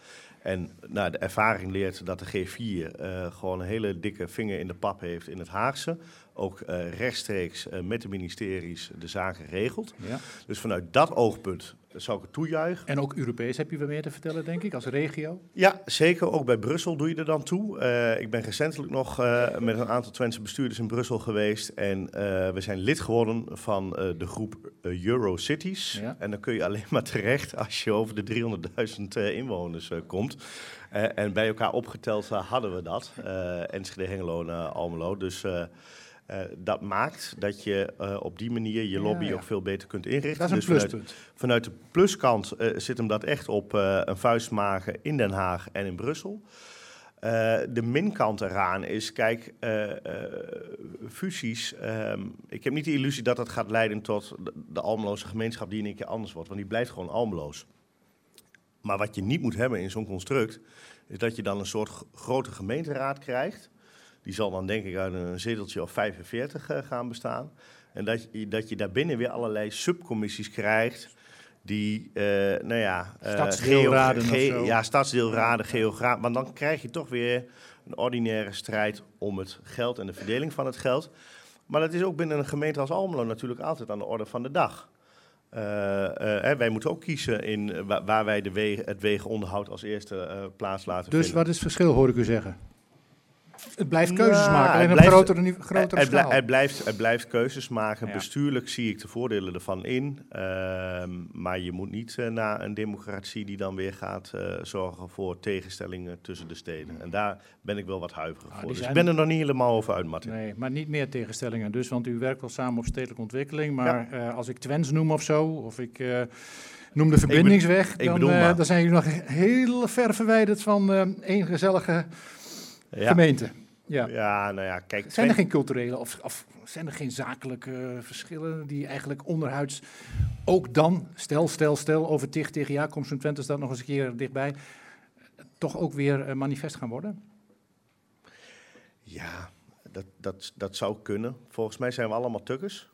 En nou, de ervaring leert dat de G4 uh, gewoon een hele dikke vinger in de pap heeft in het Haagse. Ook uh, rechtstreeks uh, met de ministeries de zaken regelt. Ja. Dus vanuit dat oogpunt zou ik het toejuichen. En ook Europees heb je weer meer te vertellen, denk ik, als regio? Ja, zeker. Ook bij Brussel doe je er dan toe. Uh, ik ben recentelijk nog uh, met een aantal Twentse bestuurders in Brussel geweest. En uh, we zijn lid geworden van de groep Eurocities. Ja. En dan kun je alleen maar terecht als je over de 300.000 inwoners komt. en bij elkaar opgeteld hadden we dat. Enschede, Hengelo en Almelo. Dus... Uh, dat maakt dat je uh, op die manier je lobby ja, ja. ook veel beter kunt inrichten. Dat is een dus pluspunt. Vanuit, vanuit de pluskant uh, zit hem dat echt op een vuist maken in Den Haag en in Brussel. de minkant eraan is, kijk, fusies. Um, ik heb niet de illusie dat dat gaat leiden tot de, de Almeloze gemeenschap die in een keer anders wordt, want die blijft gewoon Almeloos. Maar wat je niet moet hebben in zo'n construct, is dat je dan een soort grote gemeenteraad krijgt die zal dan denk ik uit een zeteltje of 45 uh, gaan bestaan. En dat, je, dat je daarbinnen weer allerlei subcommissies krijgt. Die, uh, nou ja... Uh, stadsdeelraden ge Ja, stadsdeelraden, geograaf. Maar dan krijg je toch weer een ordinaire strijd om het geld en de verdeling van het geld. Maar dat is ook binnen een gemeente als Almelo natuurlijk altijd aan de orde van de dag. Uh, uh, wij moeten ook kiezen in waar, waar wij de wegen, het wegenonderhoud als eerste plaats laten dus vinden. Dus wat is het verschil, hoor ik u zeggen? Het blijft keuzes nou, maken in een grotere, grotere het, schaal. Het blijft, het blijft keuzes maken. Ja. Bestuurlijk zie ik de voordelen ervan in. Uh, maar je moet niet uh, naar een democratie die dan weer gaat uh, zorgen voor tegenstellingen tussen de steden. En daar ben ik wel wat huiverig Ah, voor. Dus ik ben er nog niet helemaal over uit, Martin. Nee, maar niet meer tegenstellingen dus, want u werkt wel samen op stedelijke ontwikkeling. Maar ja. als ik Twens noem of zo, of ik noem de verbindingsweg, ik dan, bedoel, dan zijn jullie nog heel ver verwijderd van één gezellige ja. gemeente. Ja. ja, nou ja, kijk. Zijn er geen culturele of, of zijn er geen zakelijke uh, verschillen die eigenlijk onderhuids ook dan, stel, stel, stel, over tig tegen jaar komt zo'n Twente staat nog eens een keer dichtbij, toch ook weer uh, manifest gaan worden? Ja, dat, dat, dat zou kunnen. Volgens mij zijn we allemaal tukkers.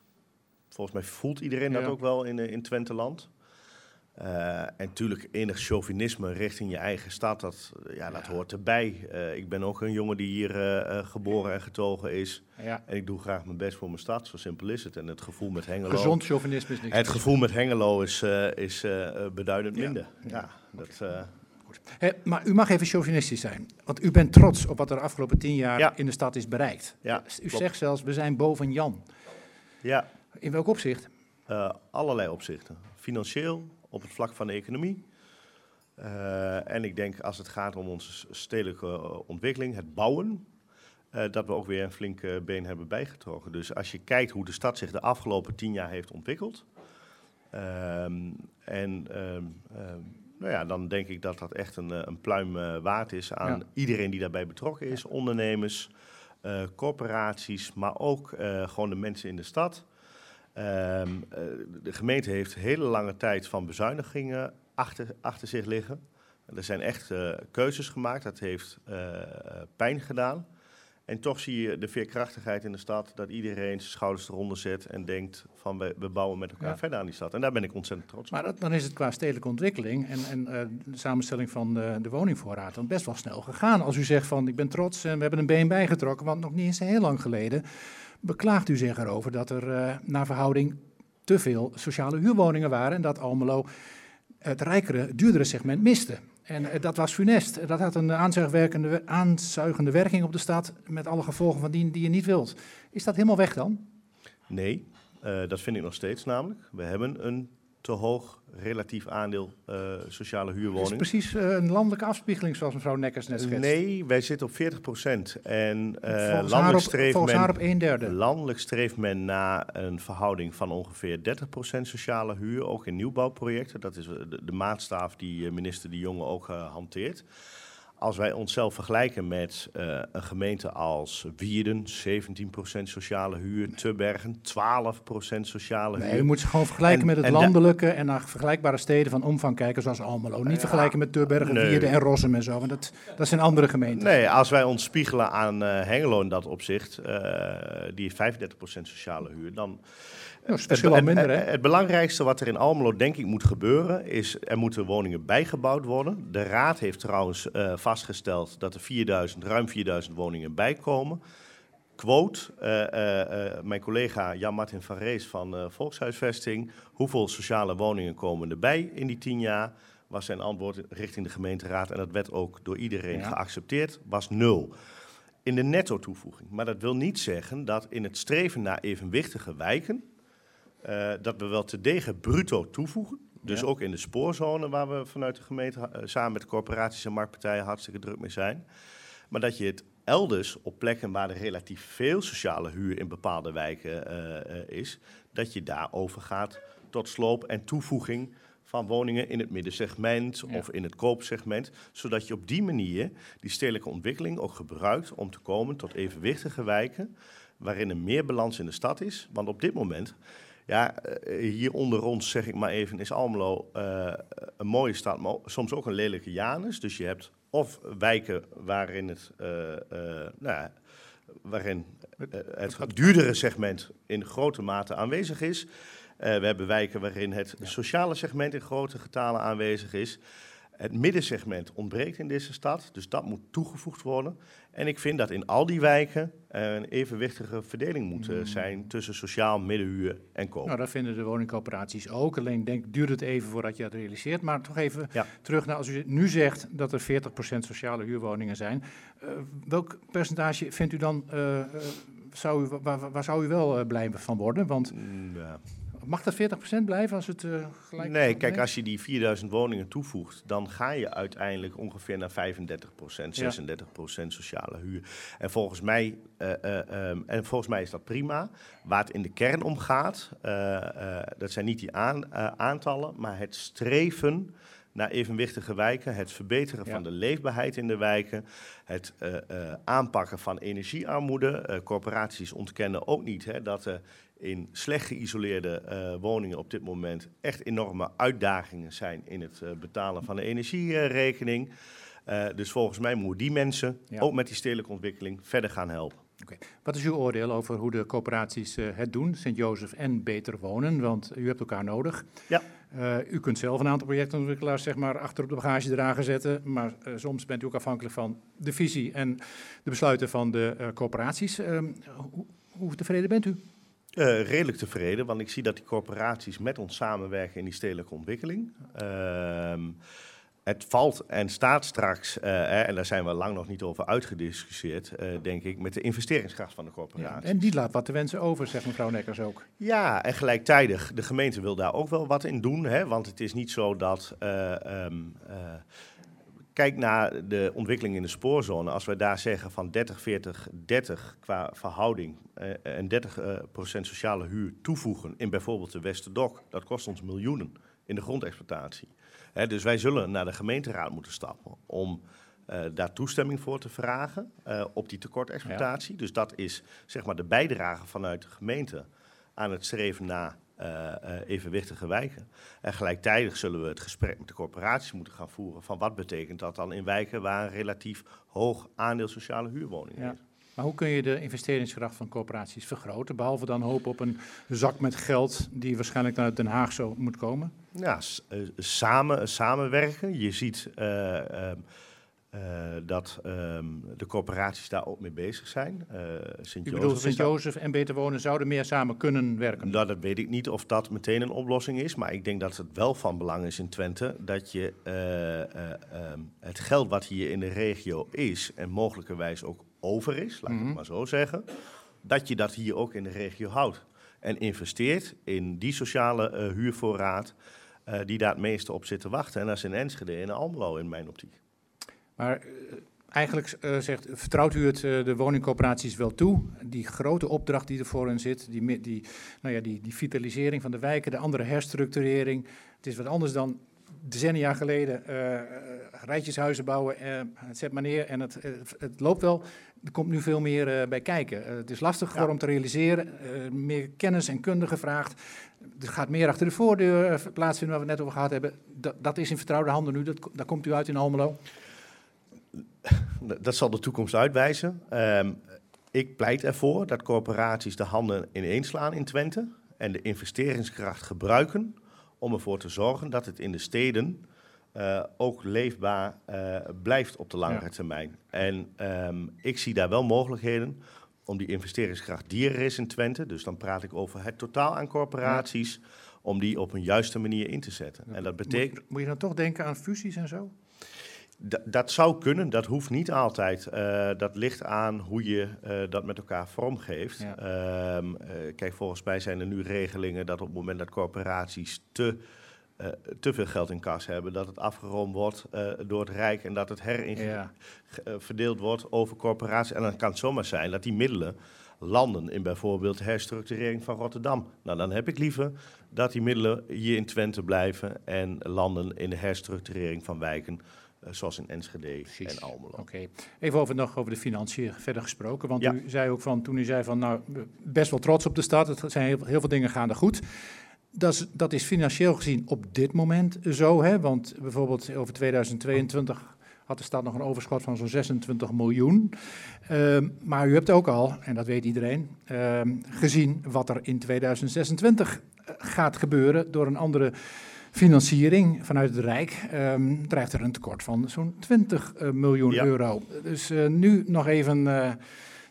Volgens mij voelt iedereen ja. dat ook wel in, in Twenteland. Uh, en natuurlijk enig chauvinisme richting je eigen stad, dat, ja, dat hoort erbij. Uh, ik ben ook een jongen die hier uh, geboren en getogen is. Ja. En ik doe graag mijn best voor mijn stad, zo simpel is het. En het gevoel met Hengelo... Gezond chauvinisme is niks. Het gevoel met Hengelo is, is beduidend minder. Ja, dat... Maar u mag even chauvinistisch zijn, want u bent trots op wat er de afgelopen tien jaar in de stad is bereikt. Ja, u klopt. zegt zelfs, we zijn boven Jan. Ja. In welk opzicht? allerlei opzichten. Financieel, op het vlak van de economie. Uh, en ik denk als het gaat om onze stedelijke ontwikkeling, het bouwen, uh, dat we ook weer een flinke been hebben bijgetrokken. Dus als je kijkt hoe de stad zich de afgelopen tien jaar heeft ontwikkeld. Um, en um, um, nou ja, dan denk ik dat dat echt een, een pluim uh, waard is aan ja. iedereen die daarbij betrokken is. Ondernemers, corporaties, maar ook gewoon de mensen in de stad. Um, uh, de gemeente heeft hele lange tijd van bezuinigingen achter, achter zich liggen. Er zijn echt uh, keuzes gemaakt, dat heeft uh, pijn gedaan. En toch zie je de veerkrachtigheid in de stad, dat iedereen zijn schouders eronder zet en denkt van we, we bouwen met elkaar ja. verder aan die stad. En daar ben ik ontzettend trots op. Maar dat, dan is het qua stedelijke ontwikkeling en, en de samenstelling van de, de woningvoorraad dan best wel snel gegaan. Als u zegt van ik ben trots en we hebben een been bijgetrokken, want nog niet eens heel lang geleden beklaagt u zich erover dat er uh, naar verhouding te veel sociale huurwoningen waren en dat Almelo het rijkere, duurdere segment miste. En eh, dat was funest. Dat had een aanzuigende werking op de stad met alle gevolgen van die die je niet wilt. Is dat helemaal weg dan? Nee, uh, dat vind ik nog steeds namelijk. We hebben een te hoog relatief aandeel uh, sociale huurwoningen. Is precies uh, een landelijke afspiegeling zoals mevrouw Nekkers net schetst? Nee, wij zitten op 40 procent. En uh, landelijk, streeft men, haar op een derde. landelijk streeft men naar een verhouding van ongeveer 30 procent sociale huur, ook in nieuwbouwprojecten. Dat is de, de maatstaaf die minister De Jonge ook hanteert. Als wij onszelf vergelijken met uh, een gemeente als Wierden, 17% sociale huur, Tubbergen, 12% sociale huur. Nee, je moet ze gewoon vergelijken en, met het en landelijke en naar vergelijkbare steden van omvang kijken, zoals Almelo. Niet ja, vergelijken met Tubbergen, nee. Wierden en Rossum en zo, want dat, dat zijn andere gemeenten. Nee, als wij ons spiegelen aan uh, Hengelo in dat opzicht, uh, die 35% sociale huur, dan... Nou, het, minder, hè? Het, belangrijkste wat er in Almelo denk ik moet gebeuren, is er moeten woningen bijgebouwd worden. De raad heeft trouwens uh, vastgesteld dat er 4000, ruim 4000 woningen bijkomen. Quote, uh, uh, mijn collega Jan-Martin van Rees van Volkshuisvesting. Hoeveel sociale woningen komen erbij in die tien jaar? Was zijn antwoord richting de gemeenteraad en dat werd ook door iedereen ja. geaccepteerd, was nul in de netto toevoeging. Maar dat wil niet zeggen dat in het streven naar evenwichtige wijken uh, dat we wel te degen bruto toevoegen. Dus ja. ook in de spoorzone waar we vanuit de gemeente uh, samen met de corporaties en marktpartijen hartstikke druk mee zijn. Maar dat je het elders op plekken waar er relatief veel sociale huur in bepaalde wijken uh, is, dat je daar overgaat tot sloop en toevoeging van woningen in het middensegment ja. of in het koopsegment, zodat je op die manier die stedelijke ontwikkeling ook gebruikt om te komen tot evenwichtige wijken waarin er meer balans in de stad is. Want op dit moment ja, eh, hier onder ons, zeg ik maar even, is Almelo uh, een mooie stad, maar soms ook een lelijke Janus. Dus je hebt of wijken waarin het, uh, nou ja, waarin het duurdere segment in grote mate aanwezig is. we hebben wijken waarin het sociale segment in grote getalen aanwezig is. Het middensegment ontbreekt in deze stad, dus dat moet toegevoegd worden. En ik vind dat in al die wijken een evenwichtige verdeling moet mm. zijn tussen sociaal, middenhuur en koop. Nou, dat vinden de woningcoöperaties ook. Alleen denk, duurt het even voordat je dat realiseert. Maar toch even ja. terug naar als u nu zegt dat er 40% sociale huurwoningen zijn. Uh, welk percentage vindt u dan, uh, zou u, waar, waar, zou u wel blij van worden? Want mm, ja. Mag dat 40% blijven als het uh, gelijk Nee, kijk, als je die 4000 woningen toevoegt, dan ga je uiteindelijk ongeveer naar 35%, 36% sociale huur. En volgens mij, uh, uh, um, en volgens mij is dat prima. Waar het in de kern om gaat, dat zijn niet die aan, aantallen, maar het streven naar evenwichtige wijken, het verbeteren ja. van de leefbaarheid in de wijken, het uh, uh, aanpakken van energiearmoede. Uh, corporaties ontkennen ook niet hè, dat er in slecht geïsoleerde woningen op dit moment echt enorme uitdagingen zijn in het betalen van de energierekening. dus volgens mij moeten die mensen ja. ook met die stedelijke ontwikkeling verder gaan helpen. Okay. Wat is uw oordeel over hoe de coöperaties het doen, Sint-Jozef en Beter Wonen? Want u hebt elkaar nodig. Ja. U kunt zelf een aantal projectontwikkelaars zeg maar, achter op de bagagedrager zetten, maar soms bent u ook afhankelijk van de visie en de besluiten van de corporaties. Ehm, hoe, tevreden bent u? Redelijk tevreden, want ik zie dat die corporaties met ons samenwerken in die stedelijke ontwikkeling. Ehm, het valt en staat straks, uh, en daar zijn we lang nog niet over uitgediscussieerd, uh, denk ik, met de investeringskracht van de corporatie. Ja, en die laat wat te wensen over, zegt mevrouw Nekkers ook. Ja, en gelijktijdig, de gemeente wil daar ook wel wat in doen, hè, want het is niet zo dat... Uh, um, kijk naar de ontwikkeling in de spoorzone. Als we daar zeggen van 30, 40, 30 qua verhouding en 30 procent sociale huur toevoegen in bijvoorbeeld de Westerdok, dat kost ons miljoenen in de grondexploitatie. He, dus wij zullen naar de gemeenteraad moeten stappen om uh, daar toestemming voor te vragen uh, op die tekortexploitatie. Ja. Dus dat is zeg maar de bijdrage vanuit de gemeente aan het streven naar uh, evenwichtige wijken. En gelijktijdig zullen we het gesprek met de corporaties moeten gaan voeren van wat betekent dat dan in wijken waar een relatief hoog aandeel sociale huurwoningen ja. is. Maar hoe kun je de investeringskracht van corporaties vergroten? Behalve dan hoop op een zak met geld die waarschijnlijk naar Den Haag zo moet komen? Ja, samen, samenwerken. Je ziet uh, uh, dat ehm, de corporaties daar ook mee bezig zijn. Uh, Sint U bedoelt Sint-Jozef en Beter Wonen zouden meer samen kunnen werken? Nou, dat weet ik niet of dat meteen een oplossing is. Maar ik denk dat het wel van belang is in Twente dat je ehm, het geld wat hier in de regio is en mogelijkerwijs ook over is, laat ik het mhm. maar zo zeggen, dat je dat hier ook in de regio houdt. En investeert in die sociale huurvoorraad die daar het meeste op zitten wachten. En dat is in Enschede en in Almelo in mijn optiek. Maar uh, eigenlijk uh, zegt, vertrouwt u het de woningcoöperaties wel toe? Die grote opdracht die er voor hen zit, die, die, nou ja, die, die vitalisering van de wijken, de andere herstructurering. Het is wat anders dan decennia geleden rijtjeshuizen bouwen, zet maar neer en het, het loopt wel. Er komt nu veel meer bij kijken. het is lastig geworden om te realiseren, meer kennis en kunde gevraagd er gaat meer achter de voordeur eh, plaatsvinden waar we het net over gehad hebben. Dat, dat is in vertrouwde handen nu, dat, daar komt u uit in Almelo? Dat zal de toekomst uitwijzen. Um, ik pleit ervoor dat corporaties de handen ineenslaan in Twente en de investeringskracht gebruiken om ervoor te zorgen dat het in de steden uh, ook leefbaar uh, blijft op de langere termijn. En um, ik zie daar wel mogelijkheden om die investeringskracht die er is in Twente, dus dan praat ik over het totaal aan corporaties, om die op een juiste manier in te zetten. En dat betekent... Moet, moet je dan toch denken aan fusies en zo? Dat zou kunnen, dat hoeft niet altijd. Uh, dat ligt aan hoe je uh, dat met elkaar vormgeeft. Ja. Uh, kijk, volgens mij zijn er nu regelingen dat op het moment dat corporaties te te veel geld in kas hebben, dat het afgeroomd wordt door het Rijk en dat het herverdeeld ja. wordt over corporaties. En dan kan het zomaar zijn dat die middelen landen in bijvoorbeeld herstructurering van Rotterdam. Nou, dan heb ik liever dat die middelen hier in Twente blijven en landen in de herstructurering van wijken. Uh, zoals in Enschede Precies. en Almelo. Oké, even over, nog over de financiën verder gesproken. Want ja. u zei ook van, toen u zei van, nou, best wel trots op de stad. Het zijn heel, heel veel dingen gaande goed. Dat is, dat is financieel gezien op dit moment zo. Hè? Want bijvoorbeeld over 2022 had de stad nog een overschot van zo'n 26 miljoen. Uh, maar u hebt ook al, en dat weet iedereen, uh, gezien wat er in 2026 eh, gaat gebeuren door een andere financiering vanuit het Rijk. Um, dreigt er een tekort van zo'n 20 uh, miljoen ja. euro. Dus uh, nu nog even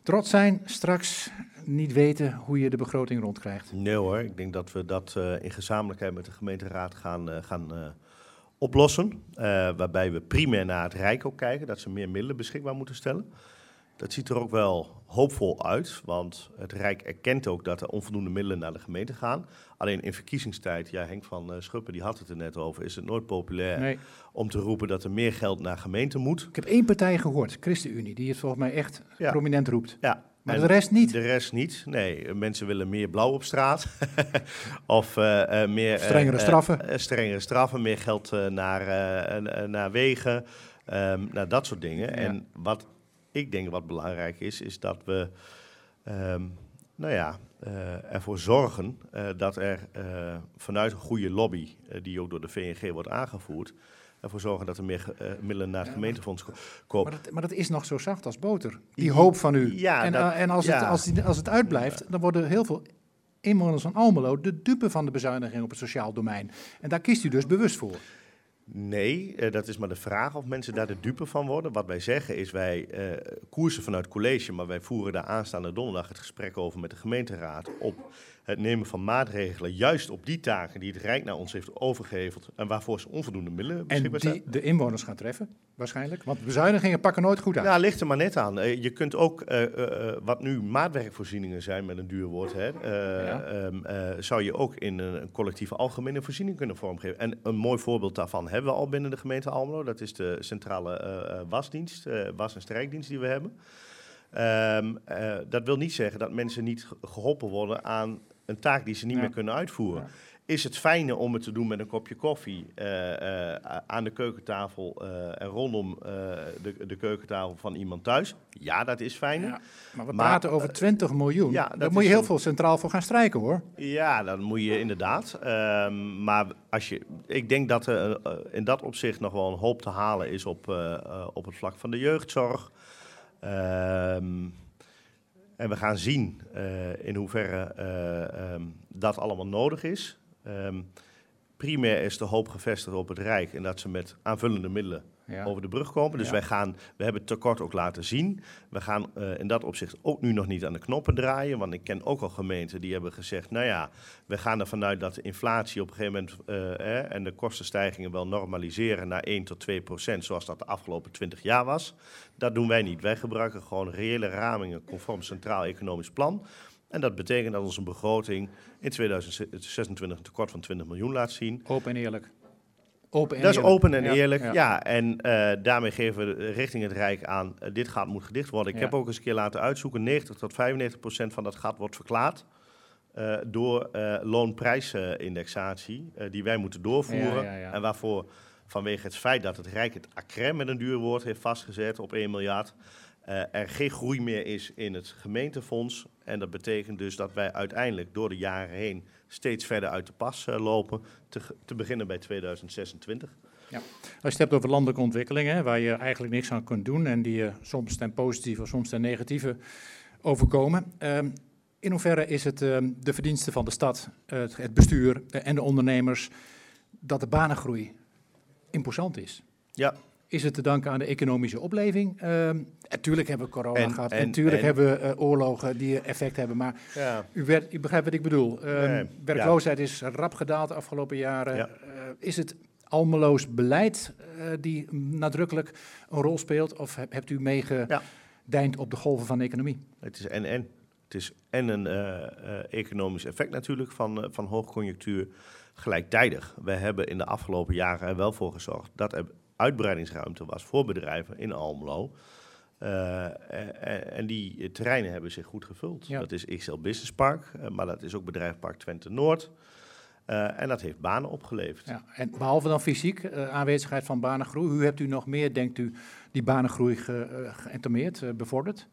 trots zijn. Straks niet weten hoe je de begroting rondkrijgt? Nee hoor, ik denk dat we dat in gezamenlijkheid met de gemeenteraad gaan, gaan oplossen. waarbij we primair naar het Rijk ook kijken, dat ze meer middelen beschikbaar moeten stellen. Dat ziet er ook wel hoopvol uit, want het Rijk erkent ook dat er onvoldoende middelen naar de gemeente gaan. Alleen in verkiezingstijd, ja, Henk van Schuppen die had het er net over, is het nooit populair nee. om te roepen dat er meer geld naar gemeenten moet. Ik heb één partij gehoord, ChristenUnie, die het volgens mij echt ja. prominent roept. Ja, maar de rest niet? De rest niet, nee. Mensen willen meer blauw op straat. of uh, uh, meer... Strengere uh, straffen. strengere straffen, meer geld naar, naar wegen. Um, nou, dat soort dingen. Ja. En wat ik denk wat belangrijk is, is dat we... Um, nou ja, ervoor zorgen dat er vanuit een goede lobby, die ook door de VNG wordt aangevoerd, ervoor zorgen dat er meer middelen naar het gemeentefonds komen. Maar dat, maar dat, is nog zo zacht als boter, die hoop van u. Ja, en, dat, en als, ja. het, als, die, als het uitblijft, dan worden heel veel inwoners van Almelo de dupe van de bezuiniging op het sociaal domein. En daar kiest u dus bewust voor. Nee, uh, dat is maar de vraag of mensen daar de dupe van worden. Wat wij zeggen is, wij uh, koersen vanuit college, maar wij voeren daar aanstaande donderdag het gesprek over met de gemeenteraad op het nemen van maatregelen, juist op die taken die het Rijk naar ons heeft overgeheveld en waarvoor ze onvoldoende middelen beschikbaar zijn. En die de inwoners gaan treffen, waarschijnlijk? Want bezuinigingen pakken nooit goed uit. Ja, ligt er maar net aan. Uh, je kunt ook, uh, uh, wat nu maatwerkvoorzieningen zijn met een duur woord, hè, ja. um, zou je ook in een collectieve algemene voorziening kunnen vormgeven. En een mooi voorbeeld daarvan hebben we al binnen de gemeente Almelo. Dat is de centrale wasdienst, was- en strijkdienst die we hebben. Um, dat wil niet zeggen dat mensen niet geholpen worden aan een taak die ze niet ja. meer kunnen uitvoeren. Ja. Is het fijner om het te doen met een kopje koffie uh, uh, aan de keukentafel uh, en rondom de, de, keukentafel van iemand thuis? Ja, dat is fijner. Ja, maar we maar, praten over 20 miljoen. Ja, Daar moet je heel een... veel centraal voor gaan strijken hoor. Ja, dat moet je inderdaad. Um, maar als je, ik denk dat er in dat opzicht nog wel een hoop te halen is op, op het vlak van de jeugdzorg. Um, en we gaan zien uh, in hoeverre uh, um, dat allemaal nodig is. Um, primair is de hoop gevestigd op het Rijk en dat ze met aanvullende middelen Ja. over de brug komen. Dus Ja. wij gaan, we hebben het tekort ook laten zien. We gaan eh, in dat opzicht ook nu nog niet aan de knoppen draaien. Want ik ken ook al gemeenten die hebben gezegd... nou ja, we gaan ervan uit dat de inflatie op een gegeven moment... eh, en de kostenstijgingen wel normaliseren naar 1 tot 2 procent... zoals dat de afgelopen 20 jaar was. Dat doen wij niet. Wij gebruiken gewoon reële ramingen conform Centraal Economisch Plan... En dat betekent dat onze begroting in 2026 een tekort van 20 miljoen laat zien. Open en eerlijk. Open en Dat is open en Ja, eerlijk. ja. Ja, en eh, daarmee geven we richting het Rijk aan, eh, dit gat moet gedicht worden. Ik Ja. heb ook eens een keer laten uitzoeken, 90 tot 95 procent van dat gat wordt verklaard. eh, door eh, loonprijsindexatie, eh, die wij moeten doorvoeren. Ja, ja, ja. En waarvoor vanwege het feit dat het Rijk het accrem met een duur woord heeft vastgezet op 1 miljard, er geen groei meer is in het gemeentefonds. En dat betekent dus dat wij uiteindelijk door de jaren heen steeds verder uit de pas eh, lopen, te, te beginnen bij 2026. Als je het hebt over landelijke ontwikkelingen, waar je eigenlijk niks aan kunt doen en die je soms ten positieve of soms ten negatieve overkomen. Ehm, in hoeverre is het ehm, de verdienste van de stad, het, het bestuur eh, en de ondernemers dat de banengroei imposant is? Ja, Is het te danken aan de economische opleving? Ehm natuurlijk hebben we corona En- gehad en natuurlijk en- hebben we eh, oorlogen die effect hebben. Maar ja. u, werd, u begrijpt wat ik bedoel. Ehm, Nee, werkloosheid is rap gedaald de afgelopen jaren. Ja. Eh, is het Almeloos beleid eh, die nadrukkelijk een rol speelt? Of heb- hebt u meegedijnd op de golven van de economie? Het is en en. Het is en een economisch effect natuurlijk van, van hoogconjunctuur. Gelijktijdig, we hebben in de afgelopen jaren er wel voor gezorgd dat er uitbreidingsruimte was voor bedrijven in Almelo. Eh, en, en die terreinen hebben zich goed gevuld. Ja. Dat is XL Business Park, eh, maar dat is ook bedrijfspark Twente Noord. Eh, en dat heeft banen opgeleverd. Ja, en behalve dan fysiek, aanwezigheid van banengroei. Hoe hebt u nog meer, denkt u, die banengroei ge, geëntomeerd, eh, bevorderd?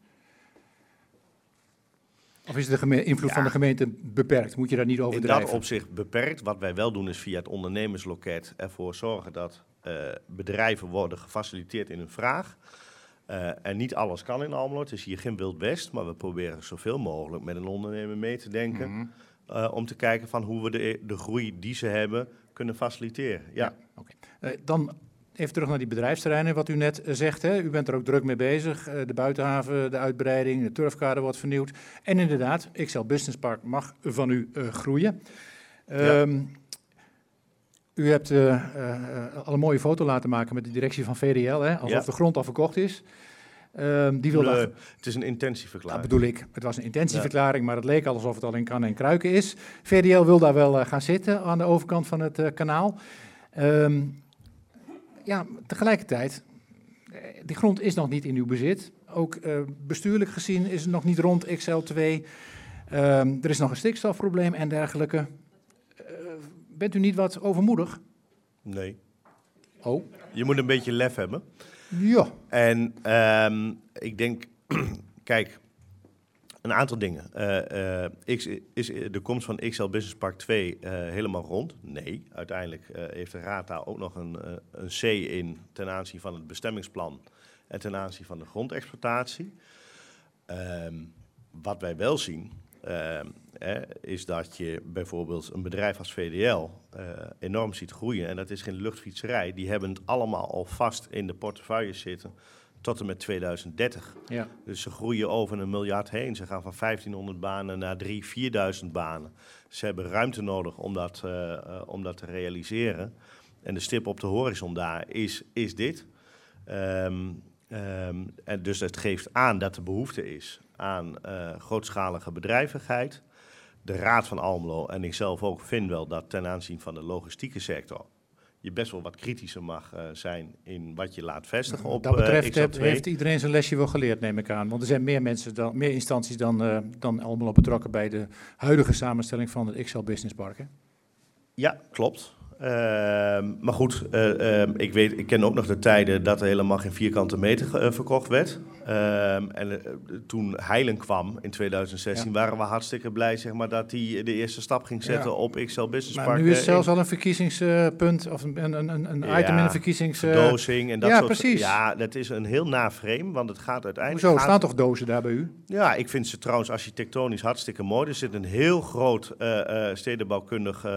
Of is de invloed Ja. van de gemeente beperkt? Moet je daar niet In overdrijven? dat opzicht beperkt. Wat wij wel doen is via het ondernemersloket ervoor zorgen dat bedrijven worden gefaciliteerd in hun vraag. Eh, en niet alles kan in Almelo. Het is hier geen wild west, maar we proberen zoveel mogelijk met een ondernemer mee te denken. Mhm. eh, om te kijken van hoe we de, de groei die ze hebben kunnen faciliteren. Ja, Oké. Eh, dan even terug naar die bedrijfsterreinen, wat u net eh, zegt. Hè. U bent er ook druk mee bezig. Eh, de buitenhaven, de uitbreiding, de turfkade wordt vernieuwd. En inderdaad, XL Business Park mag van u eh, groeien. Ehm, U hebt eh, al een mooie foto laten maken met de directie van VDL, hè, alsof Ja. de grond al verkocht is. Ehm, die wil daar Bleu. het is een Dat intentieverklaring. bedoel ik. Het was een intentieverklaring, maar het leek al alsof het al in kan en kruiken is. VDL wil daar wel eh, gaan zitten aan de overkant van het kanaal. Ehm, ja, tegelijkertijd, die grond is nog niet in uw bezit. Ook bestuurlijk gezien is het nog niet rond XL2. Ehm, er is nog een stikstofprobleem en dergelijke. Bent u niet wat overmoedig? Nee. Oh, Je moet een beetje lef hebben. ja. En ehm, ik denk, kijk, een aantal dingen. X, is de komst van XL Business Park 2 eh, helemaal rond? Nee. Uiteindelijk heeft de Raad daar ook nog een, een C in ten aanzien van het bestemmingsplan en ten aanzien van de grondexploitatie. Ehm, wat wij wel zien, ehm, is dat je bijvoorbeeld een bedrijf als VDL eh, enorm ziet groeien. En dat is geen luchtfietserij. Die hebben het allemaal al vast in de portefeuille zitten tot en met 2030. ja. Dus ze groeien over een miljard heen. Ze gaan van 1500 banen naar 3.000, 4.000 banen. Ze hebben ruimte nodig om dat, eh, eh, om dat te realiseren. En de stip op de horizon daar is, is dit. Ehm, ehm, en dus het geeft aan dat er behoefte is aan eh, grootschalige bedrijvigheid. De Raad van Almelo en ik zelf ook vind wel dat ten aanzien van de logistieke sector je best wel wat kritischer mag eh, zijn in wat je laat vestigen op Wat dat betreft eh, XL2. heeft iedereen zijn lesje wel geleerd, neem ik aan. Want er zijn meer mensen, dan, meer instanties dan, dan allemaal betrokken bij de huidige samenstelling van het XL Business Park. Hè? Ja, klopt. Ehm, maar goed, eh, ehm, ik, weet, ik ken ook nog de tijden dat er helemaal geen vierkante meter eh, verkocht werd. Ehm, en eh, toen Heilen kwam in 2016 Ja. waren we hartstikke blij zeg maar, dat hij de eerste stap ging zetten Ja. op XL Business Maar Park. nu is eh, het zelfs al een verkiezingspunt of een, een, een, een Ja, item in een verkiezings... eh, Dozing en dat ja, soort precies. Ja, dat is een heel na frame, want het gaat uiteindelijk... Hoezo, gaat- staan toch dozen daar bij u? Ja, ik vind ze trouwens architectonisch hartstikke mooi. Er zit een heel groot stedenbouwkundig, eh,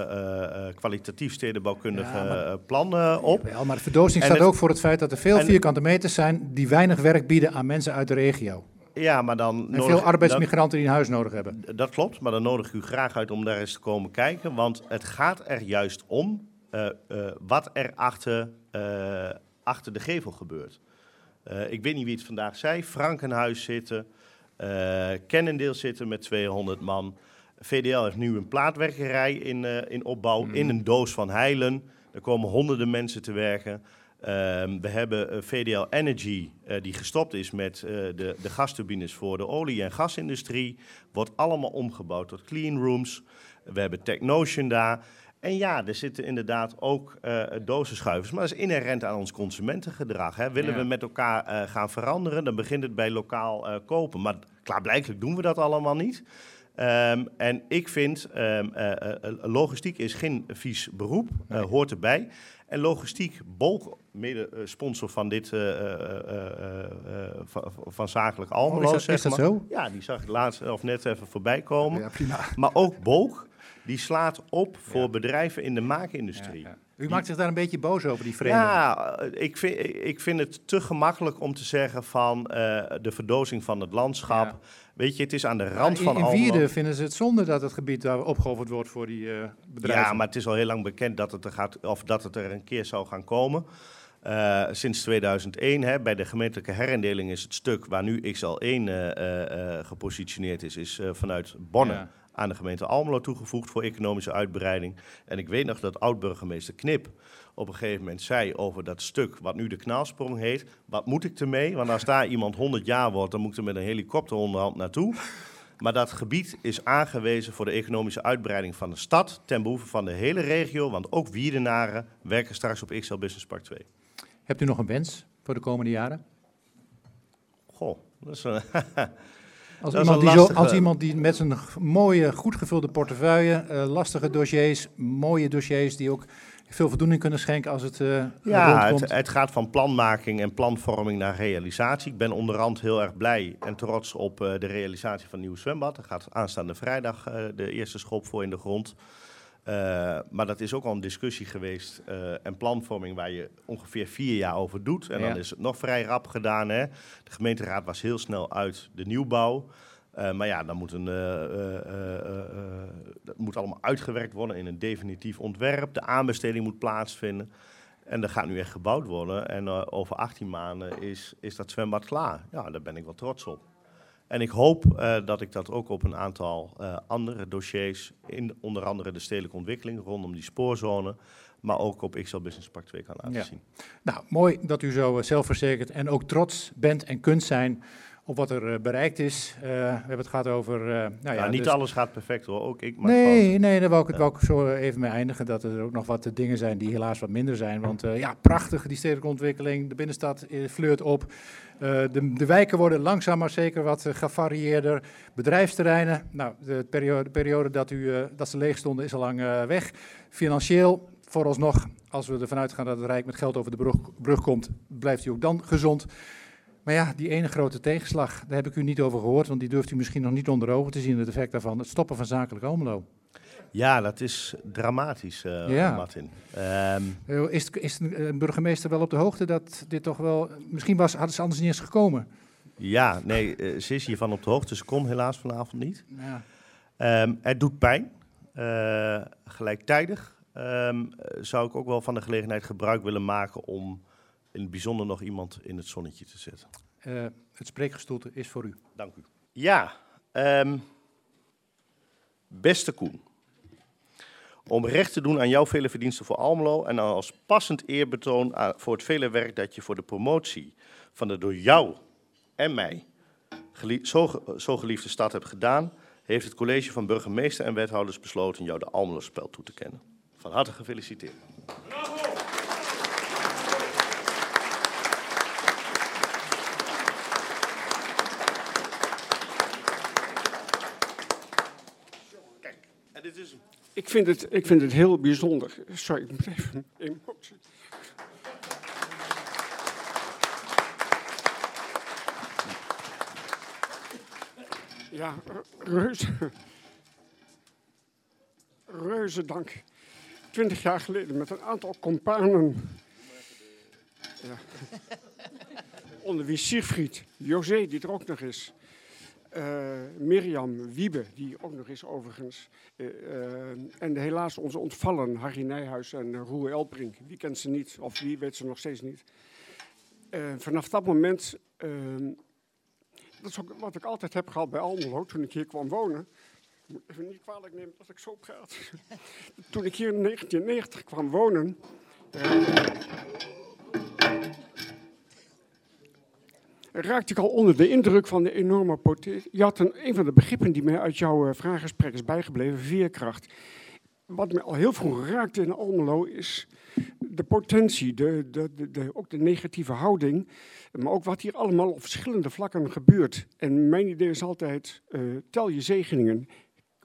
kwalitatief stedenbouwkundig stedenbouwkundige Ja, maar- plan op. Wel, maar de verdozing En staat het- ook voor het feit dat er veel en- vierkante meters zijn die weinig werk bieden aan mensen uit de regio. Ja, maar dan En nodig- veel arbeidsmigranten die een huis nodig hebben. Dat klopt, maar dan nodig ik u graag uit om daar eens te komen kijken. Want het gaat er juist om eh, eh, wat er achter, eh, achter de gevel gebeurt. Ik weet niet wie het vandaag zei. Frankenhuis zitten, Cannondale zitten met 200 man. VDL heeft nu een plaatwerkerij in, in opbouw in een doos van Heilen. Er komen honderden mensen te werken. Ehm, we hebben eh, VDL Energy, eh, die gestopt is met eh, de, de gasturbines voor de olie- en gasindustrie. Wordt allemaal omgebouwd tot clean rooms. We hebben Technotion daar. En ja, er zitten inderdaad ook eh dozenschuivers. Maar dat is inherent aan ons consumentengedrag. Hè. Willen Ja. we met elkaar gaan veranderen, dan begint het bij lokaal kopen. Maar klaarblijkelijk doen we dat allemaal niet. Ehm, en ik vind, ehm, eh, eh, eh, logistiek is geen vies beroep, hoort erbij. En logistiek, Bolk, mede eh, sponsor van dit, eh, eh, eh, van, van Zakelijk Almelo, Oh, is dat- is zo? Ja, die zag ik laatst of net even voorbij komen. Ja, prima. Maar ook Bolk, die slaat op voor bedrijven in de maakindustrie. Ja. U maakt zich daar een beetje boos over, die vreemden. Ja, ik vind, ik vind het te gemakkelijk om te zeggen van de verdozing van het landschap. Ja. Weet je, het is aan de rand in, van in. Wierden vinden ze het zonde dat het gebied daar opgeofferd wordt voor die eh, bedrijven. Ja, maar het is al heel lang bekend dat het er, gaat, of dat het er een keer zou gaan komen. Eh, sinds 2001, hè, bij de gemeentelijke herindeling is het stuk waar nu XL1 eh, eh, gepositioneerd is, is vanuit Bonn Ja. Aan de gemeente Almelo toegevoegd voor economische uitbreiding. En ik weet nog dat oud-burgemeester Knip op een gegeven moment zei over dat stuk wat nu de knaalsprong heet. Wat moet ik ermee? Want als daar iemand 100 jaar wordt, dan moet ik er met een helikopter onderhand naartoe. Maar dat gebied is aangewezen voor de economische uitbreiding van de stad ten behoeve van de hele regio. Want ook Wiedenaren werken straks op XL Business Park 2. Hebt u nog een wens voor de komende jaren? Goh, dat is een... Als, iemand die, zo, als iemand die met zijn mooie, goed gevulde portefeuille, eh, lastige dossiers, mooie dossiers die ook veel voldoening kunnen schenken als het eh Ja, het, het gaat van planmaking en planvorming naar realisatie. Ik ben onderhand heel erg blij en trots op eh, de realisatie van het nieuwe zwembad. Er gaat aanstaande vrijdag de eerste schop voor in de grond. Eh, maar dat is ook al een discussie geweest eh, en planvorming waar je ongeveer vier jaar over doet. En Ja. dan is het nog vrij rap gedaan. Hè? De gemeenteraad was heel snel uit de nieuwbouw. Eh, maar ja, dan moet een, dat moet allemaal uitgewerkt worden in een definitief ontwerp. De aanbesteding moet plaatsvinden. En er gaat nu echt gebouwd worden. En over 18 maanden is, is dat zwembad klaar. Ja, daar ben ik wel trots op. En ik hoop eh, dat ik dat ook op een aantal eh, andere dossiers, in onder andere de stedelijke ontwikkeling rondom die spoorzone, maar ook op XL Business Park 2 kan laten Ja. zien. Nou, mooi dat u zo eh, zelfverzekerd en ook trots bent en kunt zijn op wat er eh, bereikt is. Eh, we hebben het gehad over... eh, nou ja, Ja, niet dus- alles gaat perfect hoor, ook ik. Nee, nee, daar wou ik, wou ik zo even mee eindigen. Dat er ook nog wat dingen zijn die helaas wat minder zijn. Want ja, prachtig, die stedelijke ontwikkeling. De binnenstad fleurt op. De, de wijken worden langzaam maar zeker wat gevarieerder. Bedrijfsterreinen, nou, de periode, de periode dat, u, dat ze leeg stonden is al lang weg. Financieel, vooralsnog, als we ervan uitgaan dat het Rijk met geld over de brug, brug komt, blijft u ook dan gezond. Maar ja, die ene grote tegenslag, daar heb ik u niet over gehoord, want die durft u misschien nog niet onder ogen te zien, het effect daarvan. Het stoppen van zakelijk Almelo. Ja, dat is dramatisch, eh, Ja. Martin. Ehm, Eh, Is, is de eh, burgemeester wel op de hoogte dat dit toch wel... Misschien was, hadden ze anders niet eens gekomen. ja, nee, ze is hiervan op de hoogte. Ze kon helaas vanavond niet. Ja. Ehm, het doet pijn. Eh, gelijktijdig ehm, eh, zou ik ook wel van de gelegenheid gebruik willen maken om in het bijzonder nog iemand in het zonnetje te zetten. Eh, het spreekgestoelte is voor u. Dank u. Ja, ehm, beste Koen. Om recht te doen aan jouw vele verdiensten voor Almelo en als passend eerbetoon aan- voor het vele werk dat je voor de promotie van de door jou en mij gelie- zo, ge- zo geliefde stad hebt gedaan, heeft het college van burgemeester en wethouders besloten jou de Almelo-spel toe te kennen. Van harte gefeliciteerd. Kijk, en dit is hem. Ik vind het, ik vind het heel bijzonder. Sorry, ik even emotie. Ja, reuze. Reuze dank. twintig jaar geleden met een aantal companen. Ja. Onder wie Siegfried, José, die er ook nog is. Uh, Mirjam Wiebe, die ook nog is overigens. Uh, uh, en helaas onze ontvallen Harry Nijhuis en Roel Elbrink. Wie kent ze niet, of wie weet ze nog steeds niet. vanaf dat moment, dat is ook wat ik altijd heb gehad bij Almelo toen ik hier kwam wonen. Moet even niet kwalijk nemen dat ik zo praat. toen ik hier in 1990 kwam wonen raakte ik al onder de indruk van de enorme potentie. Je had een, een van de begrippen die mij uit jouw uh, vraaggesprek is bijgebleven, veerkracht. Wat me al heel vroeg raakte in Almelo is de potentie, de, de, de, ook de negatieve houding, maar ook wat hier allemaal op verschillende vlakken gebeurt. En mijn idee is altijd, uh, tel je zegeningen.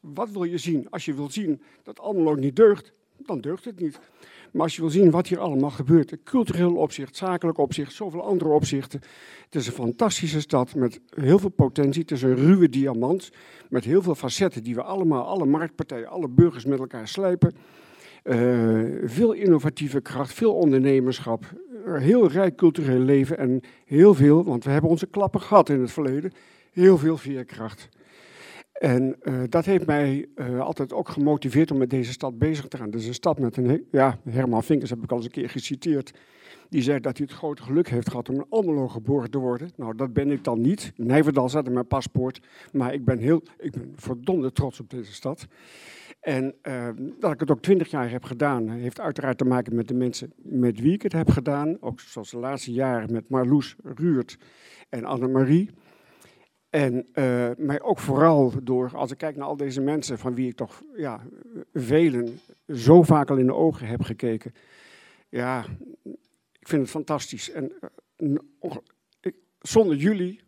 Wat wil je zien? Als je wil zien dat Almelo niet deugt, dan deugt het niet. Maar als je wil zien wat hier allemaal gebeurt, cultureel opzicht, zakelijk opzicht, zoveel andere opzichten. Het is een fantastische stad met heel veel potentie. Het is een ruwe diamant met heel veel facetten die we allemaal, alle marktpartijen, alle burgers met elkaar slijpen. Uh, veel innovatieve kracht, veel ondernemerschap, heel rijk cultureel leven en heel veel, want we hebben onze klappen gehad in het verleden, heel veel veerkracht. En uh, dat heeft mij uh, altijd ook gemotiveerd om met deze stad bezig te gaan. Dus een stad met een, ja, Herman Vinkers heb ik al eens een keer geciteerd. Die zei dat hij het grote geluk heeft gehad om in Almelo geboren te worden. Nou, dat ben ik dan niet. Nijverdal zat in mijn paspoort. Maar ik ben, heel, ik ben verdomde trots op deze stad. En uh, dat ik het ook twintig jaar heb gedaan, heeft uiteraard te maken met de mensen met wie ik het heb gedaan. Ook zoals de laatste jaren met Marloes Ruurt en Annemarie. En uh, ook vooral door, als ik kijk naar al deze mensen van wie ik toch ja, velen zo vaak al in de ogen heb gekeken. Ja, ik vind het fantastisch. En uh, ik, zonder jullie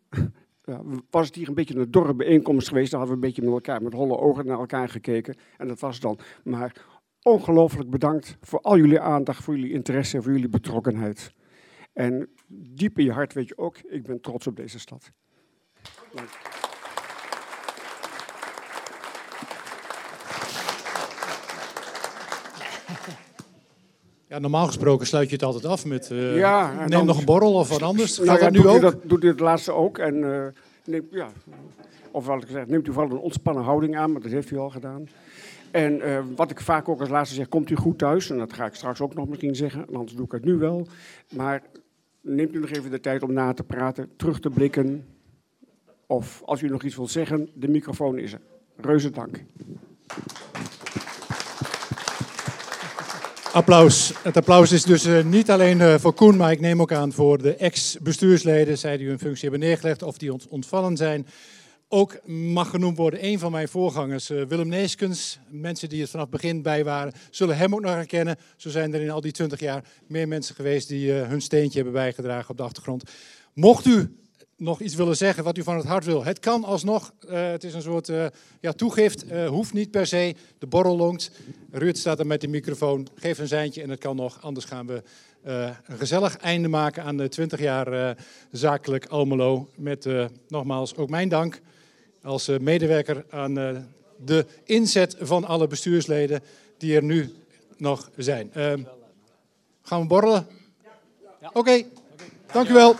was het hier een beetje een dorre bijeenkomst geweest. Dan hadden we een beetje met elkaar, met holle ogen naar elkaar gekeken. En dat was dan. Maar ongelooflijk bedankt voor al jullie aandacht, voor jullie interesse en voor jullie betrokkenheid. En diep in je hart weet je ook, ik ben trots op deze stad. Ja, normaal gesproken sluit je het altijd af met uh, ja, neem nog een borrel of wat anders. Nou, Gaat dat nu doet ook? U dat, doet u het laatste ook. En, uh, neem, ja, of wat ik gezegd, neemt u vooral een ontspannen houding aan, maar dat heeft u al gedaan. En uh, wat ik vaak ook als laatste zeg, komt u goed thuis? En dat ga ik straks ook nog misschien zeggen, anders doe ik het nu wel. Maar neemt u nog even de tijd om na te praten, terug te blikken, of als u nog iets wilt zeggen, de microfoon is er. Reuze dank. Applaus. Het applaus is dus uh, niet alleen uh, voor Koen, maar ik neem ook aan voor de ex-bestuursleden, zij die hun functie hebben neergelegd of die ons ontvallen zijn. Ook mag genoemd worden een van mijn voorgangers, uh, Willem Neeskens. Mensen die er vanaf het begin bij waren, zullen hem ook nog herkennen. Zo zijn er in al die twintig jaar meer mensen geweest die hun steentje hebben bijgedragen op de achtergrond. Mocht u nog iets willen zeggen wat u van het hart wil. Het kan alsnog. Uh, het is een soort uh, ja, toegift. Uh, hoeft niet per se. De borrel longt. Ruud staat er met de microfoon. Geef een seintje en het kan nog. Anders gaan we een gezellig einde maken aan de 20 jaar zakelijk Almelo. Met nogmaals ook mijn dank als medewerker aan de inzet van alle bestuursleden die er nu nog zijn. gaan we borrelen? Ja. Oké, okay. dank u wel.